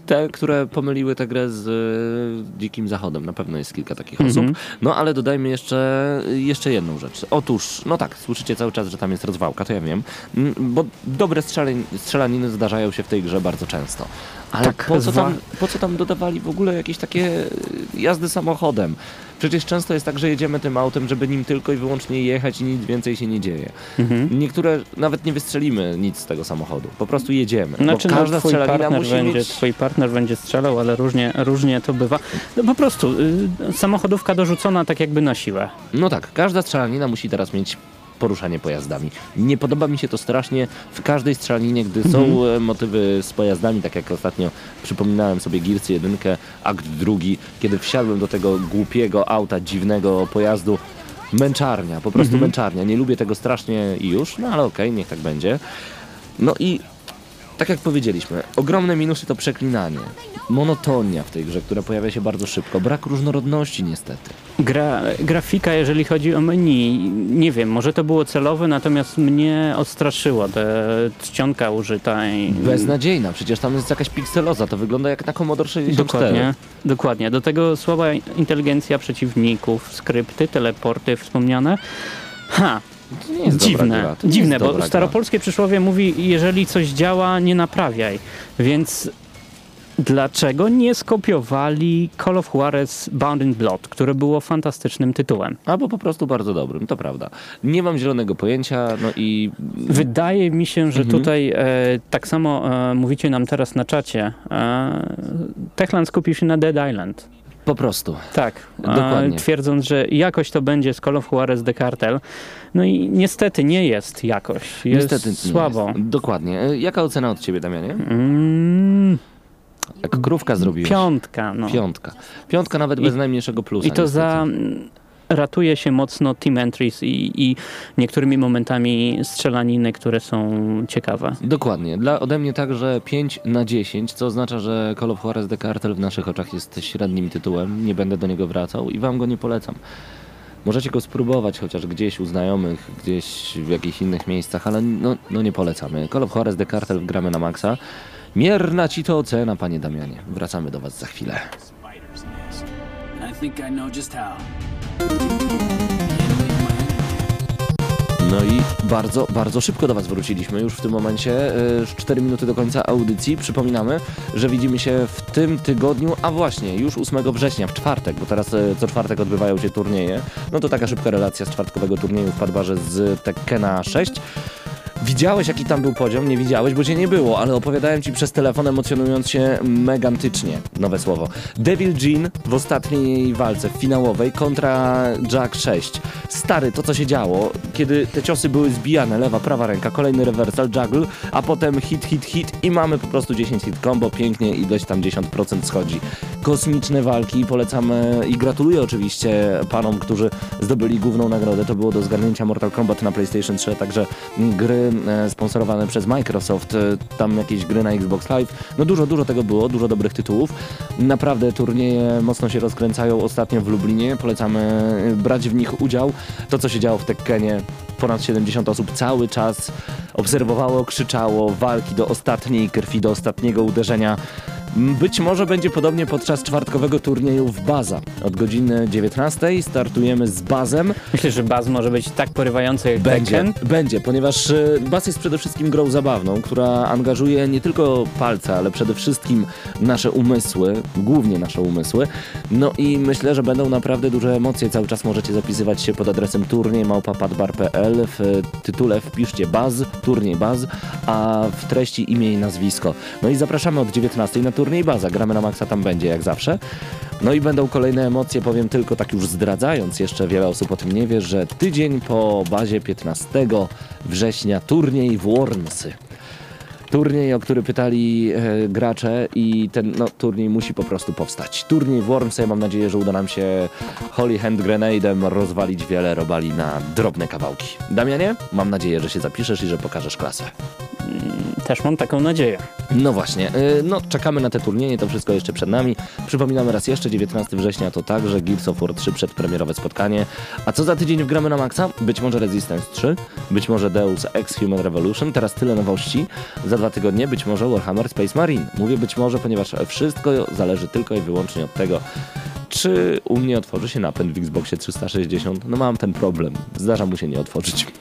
te, które pomyliły tę grę z e, Dzikim Zachodem. Na pewno jest kilka takich Mhm. osób. No ale dodajmy jeszcze, jeszcze jedną rzecz. Otóż, no tak, słyszycie cały czas, że tam jest rozwałka, to ja wiem. Mm, Bo dobre strzelaniny zdarzają się w tej grze bardzo często. Ale Tak, po, co tam, po co tam dodawali w ogóle jakieś takie e, jazdy samochodem? Przecież często jest tak, że jedziemy tym autem, żeby nim tylko i wyłącznie jechać i nic więcej się nie dzieje. Mhm. Niektóre nawet nie wystrzelimy nic z tego samochodu. Po prostu jedziemy. Znaczy, bo no, każda twój strzelanina partner, musi będzie, mieć... twój partner będzie strzelał, ale różnie, różnie to bywa. No, po prostu y, samochodówka dorzucona tak jakby na siłę. No tak, każda strzelanina musi teraz mieć poruszanie pojazdami. Nie podoba mi się to strasznie w każdej strzelaninie, gdy są e, motywy z pojazdami, tak jak ostatnio przypominałem sobie Gears 1, akt drugi, kiedy wsiadłem do tego głupiego auta, dziwnego pojazdu, męczarnia, po prostu męczarnia. Nie lubię tego strasznie i już, no ale okej, niech tak będzie. No i tak jak powiedzieliśmy, ogromne minusy to przeklinanie, monotonia w tej grze, która pojawia się bardzo szybko, brak różnorodności niestety. Gra, grafika, jeżeli chodzi o menu, nie wiem, może to było celowe, natomiast mnie odstraszyło ta czcionka użyta. I... Beznadziejna, przecież tam jest jakaś pikseloza, to wygląda jak na Commodore 64. Dokładnie, dokładnie. Do tego słaba inteligencja przeciwników, skrypty, teleporty wspomniane. Ha, To nie jest dziwne, gra, dziwne, jest bo staropolskie przysłowie mówi, jeżeli coś działa, nie naprawiaj. Więc dlaczego nie skopiowali Call of Juarez Bound in Blood, które było fantastycznym tytułem? Gra. Albo po prostu bardzo dobrym, to prawda. Nie mam zielonego pojęcia, no i Wydaje mi się, że Mhm. tutaj e, tak samo e, mówicie nam teraz na czacie. E, Techland skupił się na Dead Island. Po prostu. Tak, Dokładnie. twierdząc, że jakoś to będzie z Call of Juarez The Cartel. No i niestety nie jest jakoś. Jest Niestety nie słabo. Jest. Dokładnie. E, Jaka ocena od ciebie, Damianie? Mm, Jak krówka zrobiłeś? piątka, no. Piątka. Piątka nawet I- bez najmniejszego plusa. I to za niestety. mm, ratuje się mocno team entries i, i niektórymi momentami strzelaniny, które są ciekawe. Dokładnie. Dla ode mnie także 5 na 10, co oznacza, że Call of Juarez The Cartel w naszych oczach jest średnim tytułem. Nie będę do niego wracał i wam go nie polecam. Możecie go spróbować chociaż gdzieś u znajomych, gdzieś w jakichś innych miejscach, ale no, no nie polecamy. Call of Juarez The Cartel gramy na maksa. Mierna ci to ocena, panie Damianie. Wracamy do was za chwilę. No i bardzo, bardzo szybko do Was wróciliśmy już w tym momencie. e, 4 minuty do końca audycji. Przypominamy, że widzimy się w tym tygodniu, a właśnie już 8 września, w czwartek, bo teraz e, co czwartek odbywają się turnieje. No to taka szybka relacja z czwartkowego turnieju w Padbarze z Tekkena 6. Widziałeś, jaki tam był poziom? Nie widziałeś, bo cię nie było, ale opowiadałem ci przez telefon, emocjonując się megantycznie. Nowe słowo. Devil Jean w ostatniej walce finałowej kontra Jack 6. Stary, to co się działo, kiedy te ciosy były zbijane, lewa, prawa ręka, kolejny reversal, juggle, a potem hit, hit, hit i mamy po prostu 10 hit combo, pięknie i dość tam 10% schodzi. Kosmiczne walki, polecamy i gratuluję oczywiście panom, którzy zdobyli główną nagrodę. To było do zgarnięcia Mortal Kombat na PlayStation 3, także gry e, sponsorowane przez Microsoft, e, tam jakieś gry na Xbox Live. No dużo, dużo tego było, dużo dobrych tytułów. Naprawdę turnieje mocno się rozkręcają ostatnio w Lublinie. Polecamy e, brać w nich udział. To, co się działo w Tekkenie, ponad 70 osób cały czas obserwowało, krzyczało, walki do ostatniej krwi, do ostatniego uderzenia. Być może będzie podobnie podczas czwartkowego turnieju w Baza. Od godziny 19 startujemy z Bazem. Myślę, że Baz może być tak porywający jak Będzie, Tekken. będzie, ponieważ e, bas jest przede wszystkim grą zabawną, która angażuje nie tylko palce, ale przede wszystkim nasze umysły, głównie nasze umysły. No i myślę, że będą naprawdę duże emocje. Cały czas możecie zapisywać się pod adresem turniej.małpapadbar.pl. W tytule wpiszcie baz, turniej baz, a w treści imię i nazwisko. No i zapraszamy od 19 na turniej baza. Gramy na maksa, tam będzie jak zawsze. No i będą kolejne emocje, powiem tylko tak już zdradzając, jeszcze wiele osób o tym nie wie, że tydzień po bazie 15 września turniej w Wormsy. Turniej, o który pytali e, gracze i ten no, turniej musi po prostu powstać. Turniej w Wormsy, mam nadzieję, że uda nam się Holy Hand Grenade'em rozwalić wiele robali na drobne kawałki. Damianie, mam nadzieję, że się zapiszesz i że pokażesz klasę. Też mam taką nadzieję. No właśnie, y, no czekamy na te turnieje, to wszystko jeszcze przed nami. Przypominamy raz jeszcze, 19 września to także Gears of War 3 przedpremierowe spotkanie. A co za tydzień wgramy na maksa? Być może Resistance 3, być może Deus Ex Human Revolution, teraz tyle nowości. Za dwa tygodnie być może Warhammer Space Marine. Mówię być może, ponieważ wszystko zależy tylko i wyłącznie od tego, czy u mnie otworzy się napęd w Xboxie 360. No mam ten problem, zdarza mu się nie otworzyć.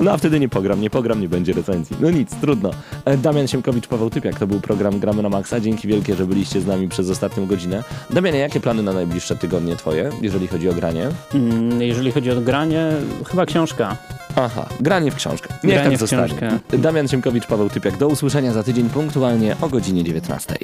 No a wtedy nie pogram, nie pogram, nie będzie recenzji. No nic, trudno. E, Damian Siemkowicz, Paweł Typiak, to był program Gramy na Maxa. Dzięki wielkie, że byliście z nami przez ostatnią godzinę. Damianie, jakie plany na najbliższe tygodnie twoje, jeżeli chodzi o granie? Mm, Jeżeli chodzi o granie, chyba książka. Aha, granie w książkę. Niech Granie tak zostanie. książkę. Damian Siemkowicz, Paweł Typiak. Do usłyszenia za tydzień punktualnie o godzinie 19.